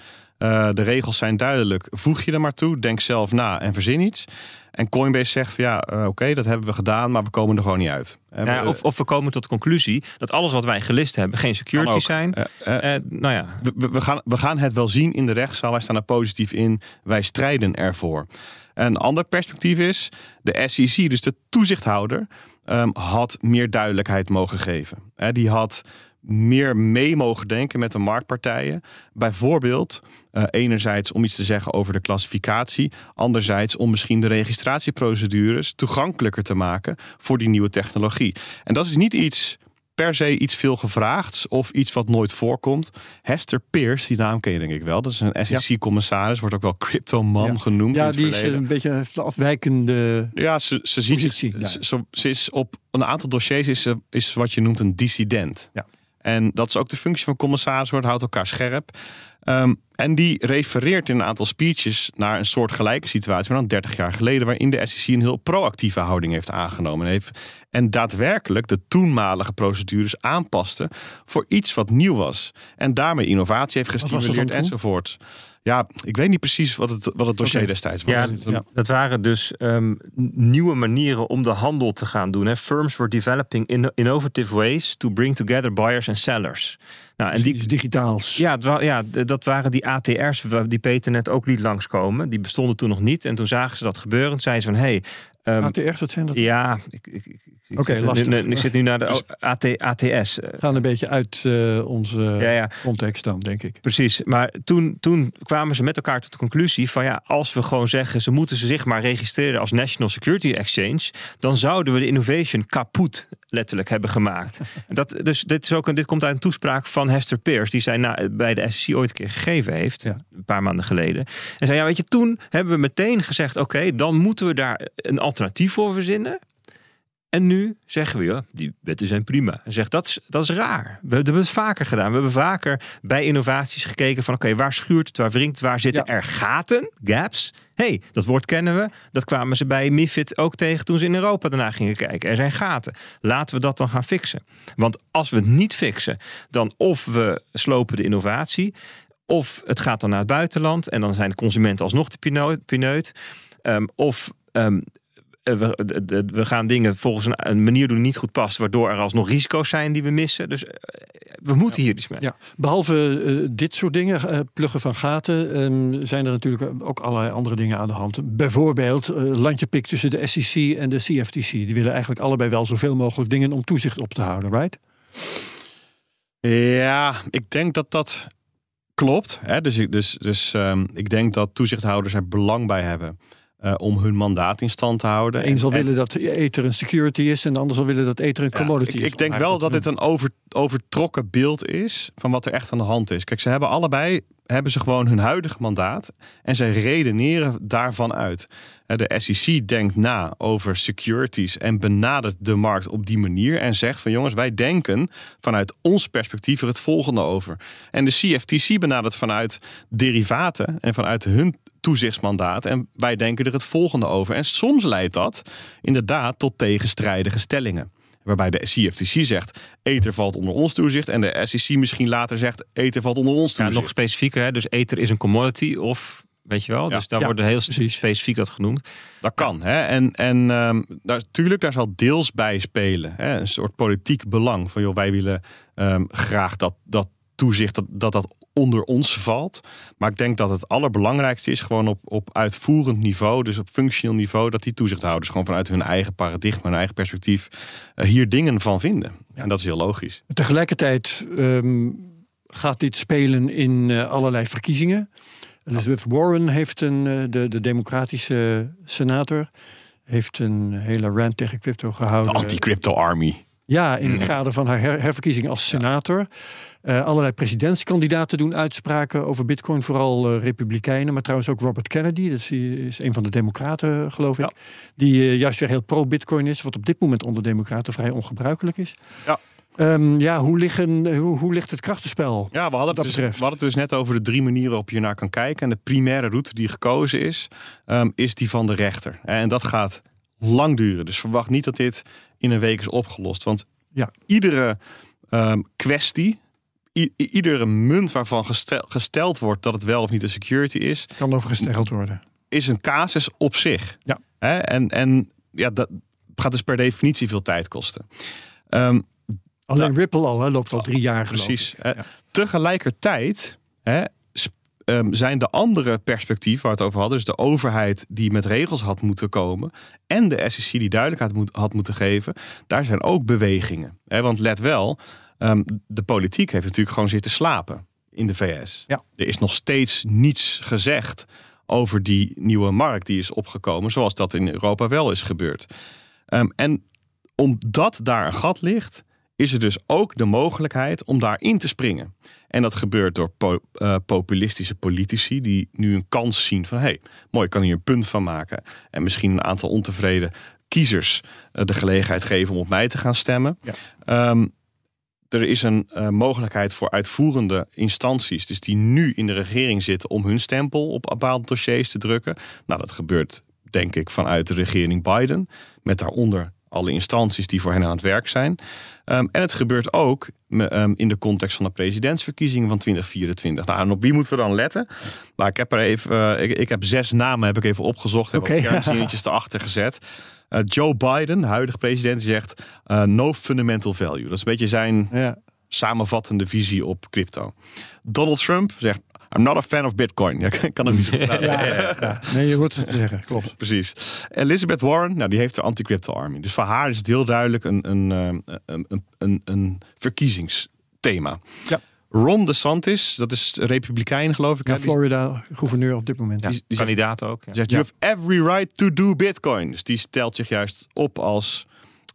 eh, de regels zijn duidelijk. Voeg je er maar toe, denk zelf na en verzin iets. En Coinbase zegt van ja, eh, oké, dat hebben we gedaan, maar we komen er gewoon niet uit. En Ja, we- of, of we komen tot de conclusie dat alles wat wij gelist hebben geen securities zijn. Eh, eh, Eh, nou ja, we, we- gaan, we gaan het wel zien in de rechtszaal. Wij staan er positief in. Wij strijden ervoor. Een ander perspectief is, de SEC, dus de toezichthouder, ehm, had meer duidelijkheid mogen geven. Die had meer mee mogen denken met de marktpartijen. Bijvoorbeeld, eh, enerzijds om iets te zeggen over de klassificatie, anderzijds om misschien de registratieprocedures toegankelijker te maken voor die nieuwe technologie. En dat is niet iets per se iets veel gevraagds of iets wat nooit voorkomt. Hester Pierce, die naam ken je denk ik wel. Dat is een SEC-commissaris, wordt ook wel cryptoman Ja. genoemd. in Ja, het die is eh, een beetje heeft een afwijkende. Ja, ze, ze, ziet, ze, ze- ze is op een aantal dossiers is, is wat je noemt een dissident. Ja. En dat is ook de functie van commissaris, wordt houdt elkaar scherp. Ehm, en die refereert in een aantal speeches naar een soort gelijke situatie, maar dan 30 jaar geleden, waarin de SEC een heel proactieve houding heeft aangenomen. En, heeft, en daadwerkelijk de toenmalige procedures aanpaste voor iets wat nieuw was. En daarmee innovatie heeft gestimuleerd enzovoort. Ja, ik weet niet precies wat het, wat het dossier destijds was. ja, ja. dat waren dus ehm, nieuwe manieren om de handel te gaan doen. Hè. Firms were developing inno- innovative ways to bring together buyers and sellers. Nou, en die, iets digitaals. Ja, ja, dat waren die ATR's die Peter net ook liet langskomen. Die bestonden toen nog niet. En toen zagen ze dat gebeuren. Toen zeiden ze van, hé... hey, ATR's, wat zijn dat? ja, ik, ik, ik, ik- Oké, ik- lastig. nu- nu- Ik zit nu naar de Dus- AT, ATS. eh, Gaan een beetje uit eh, onze Ja, ja, context dan, denk ik. precies. Maar toen, toen kwamen ze met elkaar tot de conclusie van ja, als we gewoon zeggen ze moeten ze zich maar registreren als National Security Exchange, dan zouden we de innovation kapot letterlijk hebben gemaakt. [laughs] Dat, dus dit, is ook een, dit komt uit een toespraak van Hester Pierce, die zij na, bij de SEC ooit een keer gegeven heeft, Ja. een paar maanden geleden. En zei ja, weet je, toen hebben we meteen gezegd, oké, dan moeten we daar een alternatief voor verzinnen. En nu zeggen we, ja, die wetten zijn prima. En zegt, dat is, dat is raar. We hebben het vaker gedaan. We hebben vaker bij innovaties gekeken van, oké, waar schuurt het, waar wringt het, waar zitten Ja. er gaten, gaps? hey, dat woord kennen we. Dat kwamen ze bij MIFID ook tegen toen ze in Europa daarna gingen kijken. Er zijn gaten. Laten we dat dan gaan fixen. Want als we het niet fixen, dan of we slopen de innovatie, of het gaat dan naar het buitenland en dan zijn de consumenten alsnog de pineut. Ehm, of ehm, eh, we, de- we gaan dingen volgens een, een manier doen die niet goed past, waardoor er alsnog risico's zijn die we missen. Dus eh, we moeten hier iets mee. Ja, behalve eh, dit soort dingen, eh, pluggen van gaten, ehm, zijn er natuurlijk ook allerlei andere dingen aan de hand. Bijvoorbeeld eh, landjepik tussen de SEC en de CFTC. Die willen eigenlijk allebei wel zoveel mogelijk dingen om toezicht op te houden, right? Ja, ik denk dat dat klopt. Hè? Dus, dus, dus ehm, ik denk dat toezichthouders er belang bij hebben eh, om hun mandaat in stand te houden. De een zal En- willen dat Ether een security is en de ander zal willen dat Ether een Ja, commodity ik, is. ik denk wel dat dit een over, overtrokken beeld is van wat er echt aan de hand is. Kijk, ze hebben allebei hebben ze gewoon hun huidige mandaat en zij redeneren daarvan uit. Eh, De SEC denkt na over securities en benadert de markt op die manier en zegt van jongens, wij denken vanuit ons perspectief er het volgende over. En de CFTC benadert vanuit derivaten en vanuit hun toezichtsmandaat en wij denken er het volgende over. En soms leidt dat inderdaad tot tegenstrijdige stellingen. Waarbij de CFTC zegt, Ether valt onder ons toezicht. En de SEC misschien later zegt, Ether valt onder ons Ja, toezicht. nog specifieker, hè? dus ether is een commodity of weet je wel. Ja. Dus daar Ja, wordt heel precies. specifiek dat genoemd. Dat kan. Hè? En, en ehm, daar, tuurlijk, daar zal deels bij spelen. Hè? Een soort politiek belang. Van joh, wij willen ehm, graag dat, dat toezicht, dat, dat dat onder ons valt. Maar ik denk dat het allerbelangrijkste is gewoon op, op uitvoerend niveau, dus op functioneel niveau, dat die toezichthouders gewoon vanuit hun eigen paradigma, hun eigen perspectief, eh, hier dingen van vinden. En dat is heel logisch. Tegelijkertijd ehm, gaat dit spelen in eh, allerlei verkiezingen. Elizabeth Warren heeft een, eh, de, de democratische senator, heeft een hele rant tegen crypto De gehouden. anti-crypto army. Ja, in het Mhm. kader van haar her- herverkiezing als senator. Eh, allerlei presidentskandidaten doen uitspraken over bitcoin, vooral eh, republikeinen, maar trouwens ook Robert Kennedy, dat is, is een van de democraten geloof ik, die eh, juist weer heel pro-bitcoin is, wat op dit moment onder democraten vrij ongebruikelijk is. Ja. Ehm, ja, hoe, liggen, hoe, hoe ligt het krachtenspel? Ja, we hadden, het dus, we hadden het dus net over de drie manieren waarop je naar kan kijken. En de primaire route die gekozen is, ehm, is die van de rechter. En dat gaat lang duren. Dus verwacht niet dat dit in een week is opgelost. Want Ja. iedere ehm, kwestie, iedere munt waarvan gestel- gesteld wordt dat het wel of niet een security is, Kan over gesteld worden. is een casus op zich. Ja. Hè? En, en ja, dat gaat dus per definitie veel tijd kosten. Ehm, Alleen Ripple al, hè, loopt al drie jaar geloof Precies. ik. Ja. Tegelijkertijd hè, ehm, zijn de andere perspectieven waar we het over hadden, dus de overheid die met regels had moeten komen en de SEC die duidelijkheid moet, had moeten geven, daar zijn ook bewegingen. Hè, want let wel, ehm, de politiek heeft natuurlijk gewoon zitten slapen in de VS. Ja. Er is nog steeds niets gezegd over die nieuwe markt die is opgekomen, zoals dat in Europa wel is gebeurd. Ehm, en omdat daar een gat ligt, is er dus ook de mogelijkheid om daarin te springen. En dat gebeurt door po- eh, populistische politici die nu een kans zien van... hé, hey, mooi, ik kan hier een punt van maken. En misschien een aantal ontevreden kiezers eh, de gelegenheid geven om op mij te gaan stemmen. Ja. Ehm, er is een eh, mogelijkheid voor uitvoerende instanties, dus die nu in de regering zitten, om hun stempel op bepaalde dossiers te drukken. Nou, dat gebeurt denk ik vanuit de regering Biden, met daaronder alle instanties die voor hen aan het werk zijn. Ehm, en het gebeurt ook ehm, in de context van de presidentsverkiezingen van 2024. Nou, en op wie moeten we dan letten? Nou, ik heb er even, eh, ik, ik heb zes namen heb ik even opgezocht, heb Oké. wat kernzinnetjes erachter gezet. Eh, Joe Biden, de huidige president, zegt eh, no fundamental value. Dat is een beetje zijn Ja. samenvattende visie op crypto. Donald Trump zegt I'm not a fan of Bitcoin. [laughs] Ja, ik kan hem niet zo uitleggen. [laughs] Ja. Nee, je hoort het zeggen, klopt. Precies. Elizabeth Warren, nou, die heeft de anti-crypto army. Dus voor haar is het heel duidelijk een, een, eh, een, een, een, een verkiezingsthema. Ja. Ron DeSantis, dat is republikein geloof ik. Ja, Florida, gouverneur op dit moment. Ja, die kandidaat ook. Ja. zegt, Ja. you have every right to do Bitcoin. Dus die stelt zich juist op als...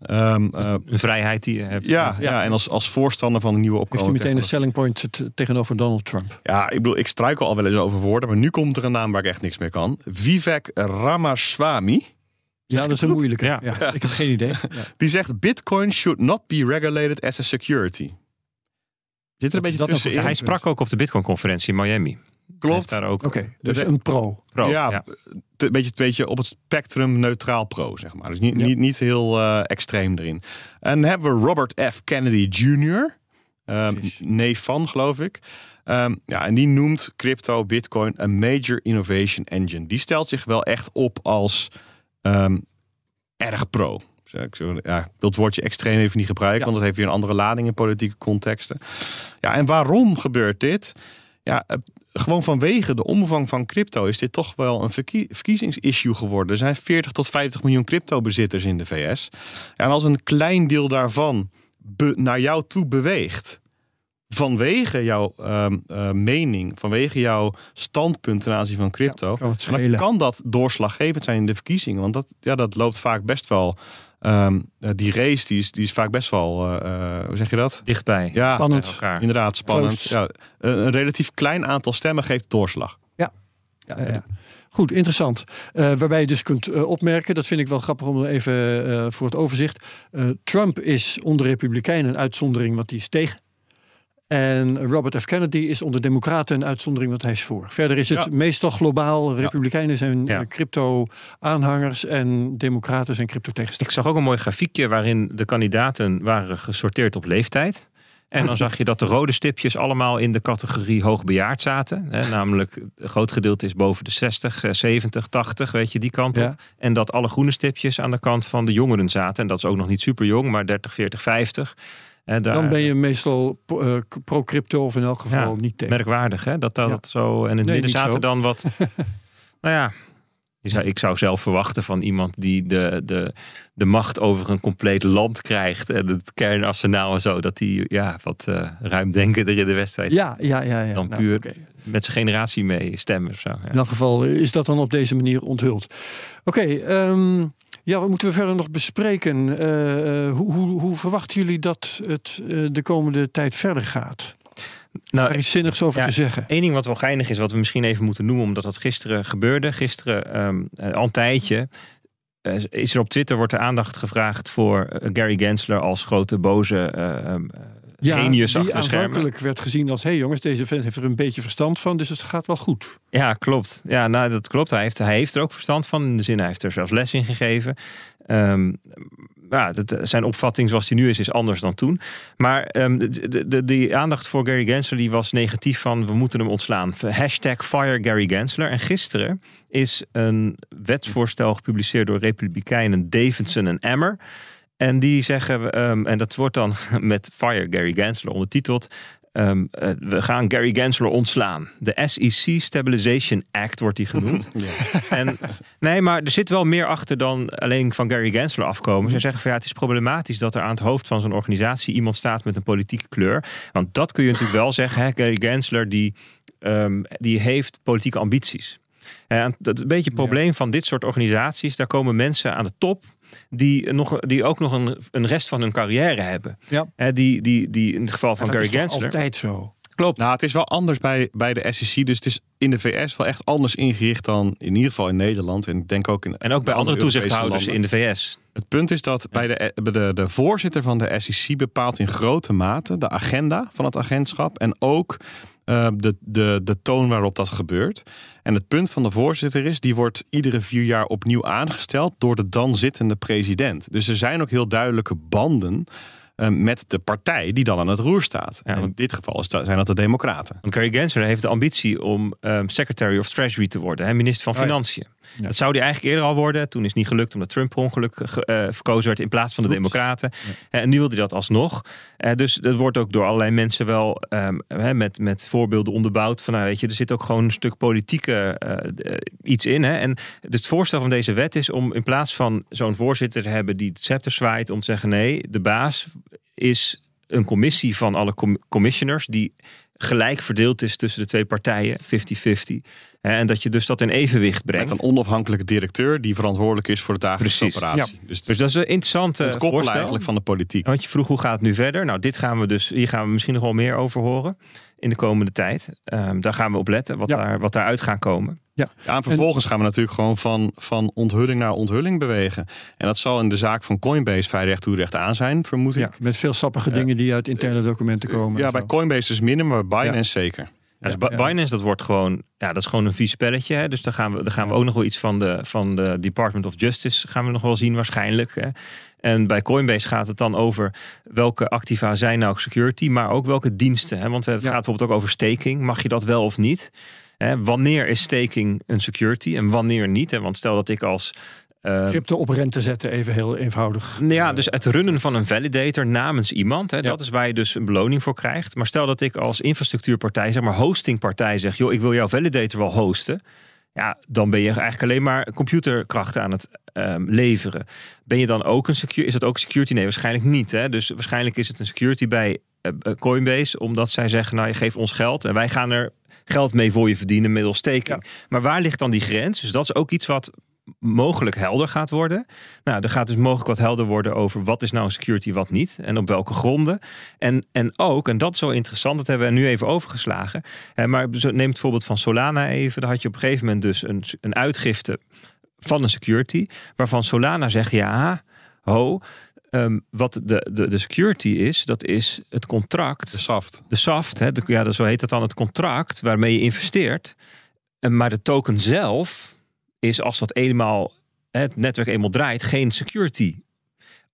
ehm, eh, Een vrijheid die je hebt. ja, ja. en als, als voorstander van de nieuwe Heeft hij meteen een selling point tegenover Donald Trump. Ja, ik bedoel, ik struikel al wel eens over woorden, maar nu komt er een naam waar ik echt niks mee kan. Vivek Ramaswamy. Ja, dat is een moeilijke. Ja. Ja. Ik heb geen idee. Ja. [laughs] Die zegt Bitcoin should not be regulated as a security. Zit er een beetje? Ja, hij sprak ook op de Bitcoin-conferentie in Miami. Klopt. Daar ook Oké, dus een pro. pro. ja, Ja. t- Een beetje, beetje op het spectrum neutraal pro, zeg maar. Dus niet, Ja. niet, niet heel eh, extreem erin. En dan hebben we Robert F. Kennedy Jr., ehm, Precies. neef van, geloof ik. Ehm, ja, en die noemt crypto, bitcoin, een major innovation engine. Die stelt zich wel echt op als ehm, erg pro. Ja, het woordje extreem even niet gebruiken, Ja. want dat heeft weer een andere lading in politieke contexten. Ja, en waarom gebeurt dit? Ja, eh, gewoon vanwege de omvang van crypto is dit toch wel een verkie- verkiezingsissue geworden. Er zijn 40 tot 50 miljoen crypto-bezitters in de VS. Ja, en als een klein deel daarvan naar jou toe beweegt, vanwege jouw ehm, eh, mening, vanwege jouw standpunt ten aanzien van crypto, dan kan dat doorslaggevend zijn in de verkiezingen. Want dat, ja, dat loopt vaak best wel. Ehm, eh, die race die is, die is vaak best wel. eh, eh, hoe zeg je dat? Dichtbij. Ja, Spannend. elkaar. inderdaad, spannend. Ja, een een relatief klein aantal stemmen geeft doorslag. Ja, ja, ja. Goed, interessant. Eh, waarbij je dus kunt opmerken, dat vind ik wel grappig om even eh, voor het overzicht. Eh, Trump is onder Republikeinen een uitzondering, want die is tegen. En Robert F. Kennedy is onder Democraten een uitzondering, want hij is voor. Verder is het Ja. meestal globaal. Republikeinen zijn Ja. eh, crypto-aanhangers en Democraten zijn Ik crypto-tegenstanders. zag ook een mooi grafiekje waarin de kandidaten waren gesorteerd op leeftijd. En dan [laughs] zag je dat de rode stipjes allemaal in de categorie hoogbejaard zaten. Hè, namelijk, een groot gedeelte is boven de 60, eh, 70, 80, weet je, die kant op. En dat alle groene stipjes aan de kant van de jongeren zaten. En dat is ook nog niet super jong, maar 30, 40, 50. Daar, Dan ben je meestal eh, pro-crypto of in elk geval Ja, niet tegen. merkwaardig, hè? Dat dat Ja. zo. En in het Nee, midden zaten zo. dan wat. [laughs] nou ja. je zou- Ik zou zelf verwachten van iemand die de, de, de macht over een compleet land krijgt. En het kernarsenaal en zo. Dat die ja, wat eh ruimdenkender in de wedstrijd. Ja, ja, ja. ja. Dan Nou, puur met zijn generatie mee stemmen of zo. Ja. In elk geval is dat dan op deze manier onthuld. Oké, ehm, ja, wat moeten we verder nog bespreken? Eh, eh, hoe, hoe, hoe verwachten jullie dat het eh, de komende tijd verder gaat? Nou, Er is zinnigs over ja, te zeggen. Eén ding wat wel geinig is, wat we misschien even moeten noemen, omdat dat gisteren gebeurde. Gisteren, ehm, eh, al een tijdje, is er op Twitter wordt er aandacht gevraagd voor Gary Gensler als grote boze eh, genius achter de schermen. aanvankelijk werd gezien als... hé hey jongens, deze vent heeft er een beetje verstand van, dus het gaat wel goed. Ja, klopt. Ja, nou, dat klopt. Hij heeft, hij heeft er ook verstand van. In de zin, hij heeft er zelfs les in gegeven. Ehm, ja, dat, zijn opvatting zoals die nu is, is anders dan toen. Maar ehm, de, de, de, die aandacht voor Gary Gensler die was negatief van we moeten hem ontslaan. Hashtag fire Gary Gensler. En gisteren is een wetsvoorstel gepubliceerd door Republikeinen Davidson en Emmer. En die zeggen, ehm, en dat wordt dan [laughs] met Fire Gary Gensler ondertiteld. ehm, eh, we gaan Gary Gensler ontslaan. De SEC Stabilization Act wordt die genoemd. [laughs] En, nee, maar er zit wel meer achter dan alleen van Gary Gensler afkomen. Ze zeggen van ja, het is problematisch dat er aan het hoofd van zo'n organisatie iemand staat met een politieke kleur. Want dat kun je natuurlijk wel zeggen. Hè? Gary Gensler die, ehm, die heeft politieke ambities. En dat is een beetje het probleem van dit soort organisaties. Daar komen mensen aan de top die, nog, die ook nog een, een rest van hun carrière hebben. Ja. Die, die, die in het geval van Gary Gensler. altijd zo. Klopt. Nou, het is wel anders bij, bij de SEC. Dus het is in de VS wel echt anders ingericht dan in ieder geval in Nederland. En ik denk ook in en ook bij andere toezichthouders landen. in de VS. Het punt is dat bij de, de, de voorzitter van de SEC bepaalt in grote mate de agenda van het agentschap. En ook eh, de, de, de toon waarop dat gebeurt. En het punt van de voorzitter is, die wordt iedere vier jaar opnieuw aangesteld door de dan zittende president. Dus er zijn ook heel duidelijke banden eh, met de partij die dan aan het roer staat. Ja, en in dit geval zijn dat de Democraten. Want Gary Gensler heeft de ambitie om ehm, Secretary of Treasury te worden, hè, minister van Oh ja. Ja. Dat zou hij eigenlijk eerder al worden. Toen is het niet gelukt omdat Trump per ongeluk ge- eh, verkozen werd in plaats van de Oeps. Democraten. En nu wil hij dat alsnog. Eh, dus dat wordt ook door allerlei mensen wel ehm, hè, met, met voorbeelden onderbouwd. Van nou weet je, er zit ook gewoon een stuk politieke eh, eh, iets in. Hè. En het voorstel van deze wet is om in plaats van zo'n voorzitter te hebben die het scepter zwaait, om te zeggen nee, de baas is een commissie van alle com- commissioners die gelijk verdeeld is tussen de twee partijen, 50-50. Hè, En dat je dus dat in evenwicht brengt. Met een onafhankelijke directeur die verantwoordelijk is voor de dagelijkse operatie. Dus, Dus dat is een interessante voorstel. eigenlijk van de politiek. Want je vroeg hoe gaat het nu verder? Nou, dit gaan we dus, hier gaan we misschien nog wel meer over horen in de komende tijd. Ehm, daar gaan we op letten, wat, Ja. daar, wat daaruit gaat komen. Ja, en vervolgens gaan we natuurlijk gewoon van, van onthulling naar onthulling bewegen. En dat zal in de zaak van Coinbase vrij recht toe recht aan zijn, vermoed ik. Ja, met veel sappige dingen die uit interne documenten komen. Ja, bij. Coinbase is minder, maar bij Binance zeker. Ja, dus Ja, Bi- ja. Binance, dat wordt gewoon, ja, dat is gewoon een vies spelletje. Hè? Dus daar gaan we, daar gaan we ook nog wel iets van de, van de Department of Justice gaan we nog wel zien waarschijnlijk. Hè? En bij Coinbase gaat het dan over welke activa zijn nou security, maar ook welke diensten. Hè? Want het Ja. gaat bijvoorbeeld ook over staking. Mag je dat wel of niet? Hè? Wanneer is staking een security en wanneer niet? Hè? Want stel dat ik als Uh, Crypto op rente zetten, even heel eenvoudig. Nou ja, dus het runnen van een validator namens iemand, hè, dat is waar je dus een beloning voor krijgt. Maar stel dat ik als infrastructuurpartij, zeg maar hostingpartij, zeg: joh, ik wil jouw validator wel hosten. Ja, dan ben je eigenlijk alleen maar computerkrachten aan het um, leveren. Ben je dan ook een secure? Is dat ook security? Nee, waarschijnlijk niet. Hè? Dus waarschijnlijk is het een security bij uh, Coinbase, omdat zij zeggen: nou, je geeft ons geld en wij gaan er geld mee voor je verdienen middels staking. Maar waar ligt dan die grens? Dus dat is ook iets wat mogelijk helder gaat worden. Nou, er gaat dus mogelijk wat helder worden over wat is nou security, wat niet. En op welke gronden. En, en ook, en dat is zo interessant, dat hebben we nu even overgeslagen. maar neem het voorbeeld van Solana even. Daar had je op een gegeven moment dus een, een uitgifte van een security. Waarvan Solana zegt, ja, ho, Um, wat de, de, de security is, dat is het contract. De soft. De soft, hè, de, ja, zo heet het dan het contract waarmee je investeert. En, maar de token zelf, is als dat eenmaal het netwerk eenmaal draait, geen security.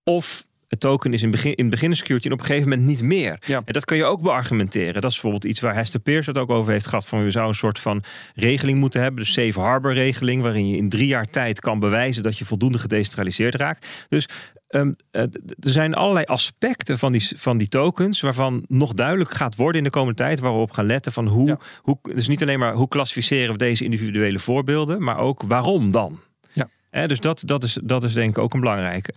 Of het token is in, begin, in het begin een security en op een gegeven moment niet meer. Ja. En dat kun je ook beargumenteren. Dat is bijvoorbeeld iets waar Hester Peers het ook over heeft gehad. Van we zouden een soort van regeling moeten hebben. De safe harbor regeling. Waarin je in drie jaar tijd kan bewijzen dat je voldoende gedecentraliseerd raakt. Dus ehm, eh, er zijn allerlei aspecten van die, van die tokens. Waarvan nog duidelijk gaat worden in de komende tijd. Waar we op gaan letten van hoe, hoe. Dus niet alleen maar hoe klassificeren we deze individuele voorbeelden. Maar ook waarom dan. Ja. dus dat, dat, is, dat is denk ik ook een belangrijke.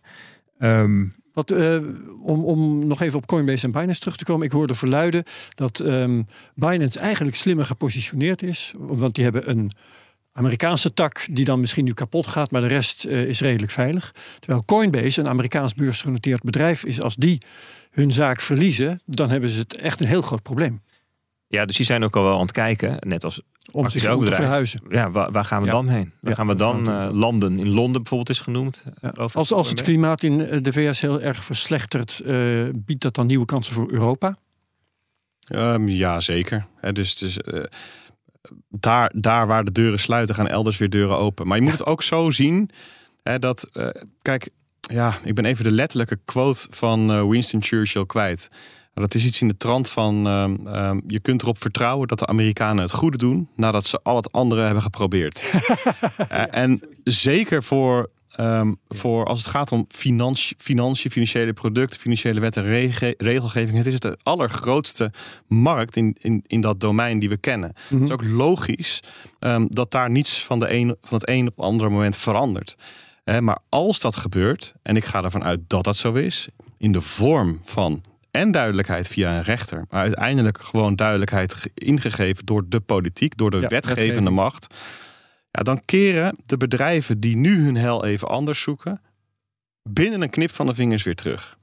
Um, wat, uh, om, om nog even op Coinbase en Binance terug te komen. Ik hoorde verluiden dat um, Binance eigenlijk slimmer gepositioneerd is. Want die hebben een Amerikaanse tak die dan misschien nu kapot gaat, maar de rest uh, is redelijk veilig. Terwijl Coinbase, een Amerikaans beursgenoteerd bedrijf, is als die hun zaak verliezen, dan hebben ze het echt een heel groot probleem. Ja, dus die zijn ook al wel aan het kijken, net als om zich ook te verhuizen. Ja, waar, waar gaan we Ja. dan heen? Waar Ja, gaan we dan eh, landen? In Londen bijvoorbeeld is genoemd. Ja. geloof ik. Als, als het klimaat in eh, de VS heel erg verslechtert, eh, biedt dat dan nieuwe kansen voor Europa? Ehm, ja, zeker. Hè, dus dus eh, daar, daar waar de deuren sluiten, gaan elders weer deuren open. Maar je moet het ook zo zien hè, dat, eh, kijk, ja, ik ben even de letterlijke quote van eh, Winston Churchill kwijt. Dat is iets in de trant van: ehm, ehm, je kunt erop vertrouwen dat de Amerikanen het goede doen nadat ze al het andere hebben geprobeerd. [laughs] Eh, en zeker voor, ehm, voor als het gaat om financi- financiën, financiële producten, financiële wet en rege- regelgeving. Het is de allergrootste markt in, in, in dat domein die we kennen. Het is ook logisch ehm, dat daar niets van, de een, van het een op het andere moment verandert. Maar als dat gebeurt, en ik ga ervan uit dat dat zo is, in de vorm van en duidelijkheid via een rechter, maar uiteindelijk gewoon duidelijkheid ge- ingegeven door de politiek, door de Ja, wetgevende wetgeving. macht. Ja, dan keren de bedrijven die nu hun hel even anders zoeken, binnen een knip van de vingers weer terug.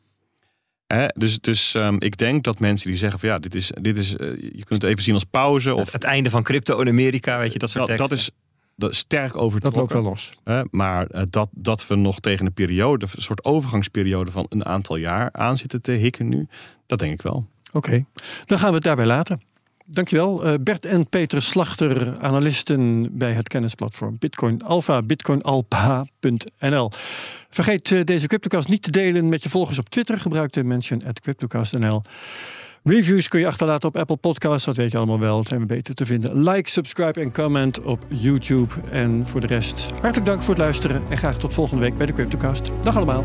Hè, dus dus ehm, ik denk dat mensen die zeggen van ja, dit is, dit is eh, je kunt het even zien als pauze. Het, Of het einde van crypto in Amerika, weet je, dat soort dat, dat is dat sterk Dat loopt overtrokken. wel los. Hè, maar eh, dat, dat we nog tegen een periode, een soort overgangsperiode van een aantal jaar aan zitten te hikken nu, dat denk ik wel. Oké, dan gaan we het daarbij laten. Dankjewel. Eh, Bert en Peter Slachter, analisten bij het kennisplatform Bitcoin Alpha, bitcoinalpha.nl. Vergeet eh, deze CryptoCast niet te delen met je volgers op Twitter. Gebruik de mention at CryptoCast.nl. Reviews kun je achterlaten op Apple Podcasts, dat weet je allemaal wel. Dat zijn we beter te vinden. Like, subscribe en comment op YouTube. En voor de rest, hartelijk dank voor het luisteren. En graag tot volgende week bij de CryptoCast. Dag allemaal.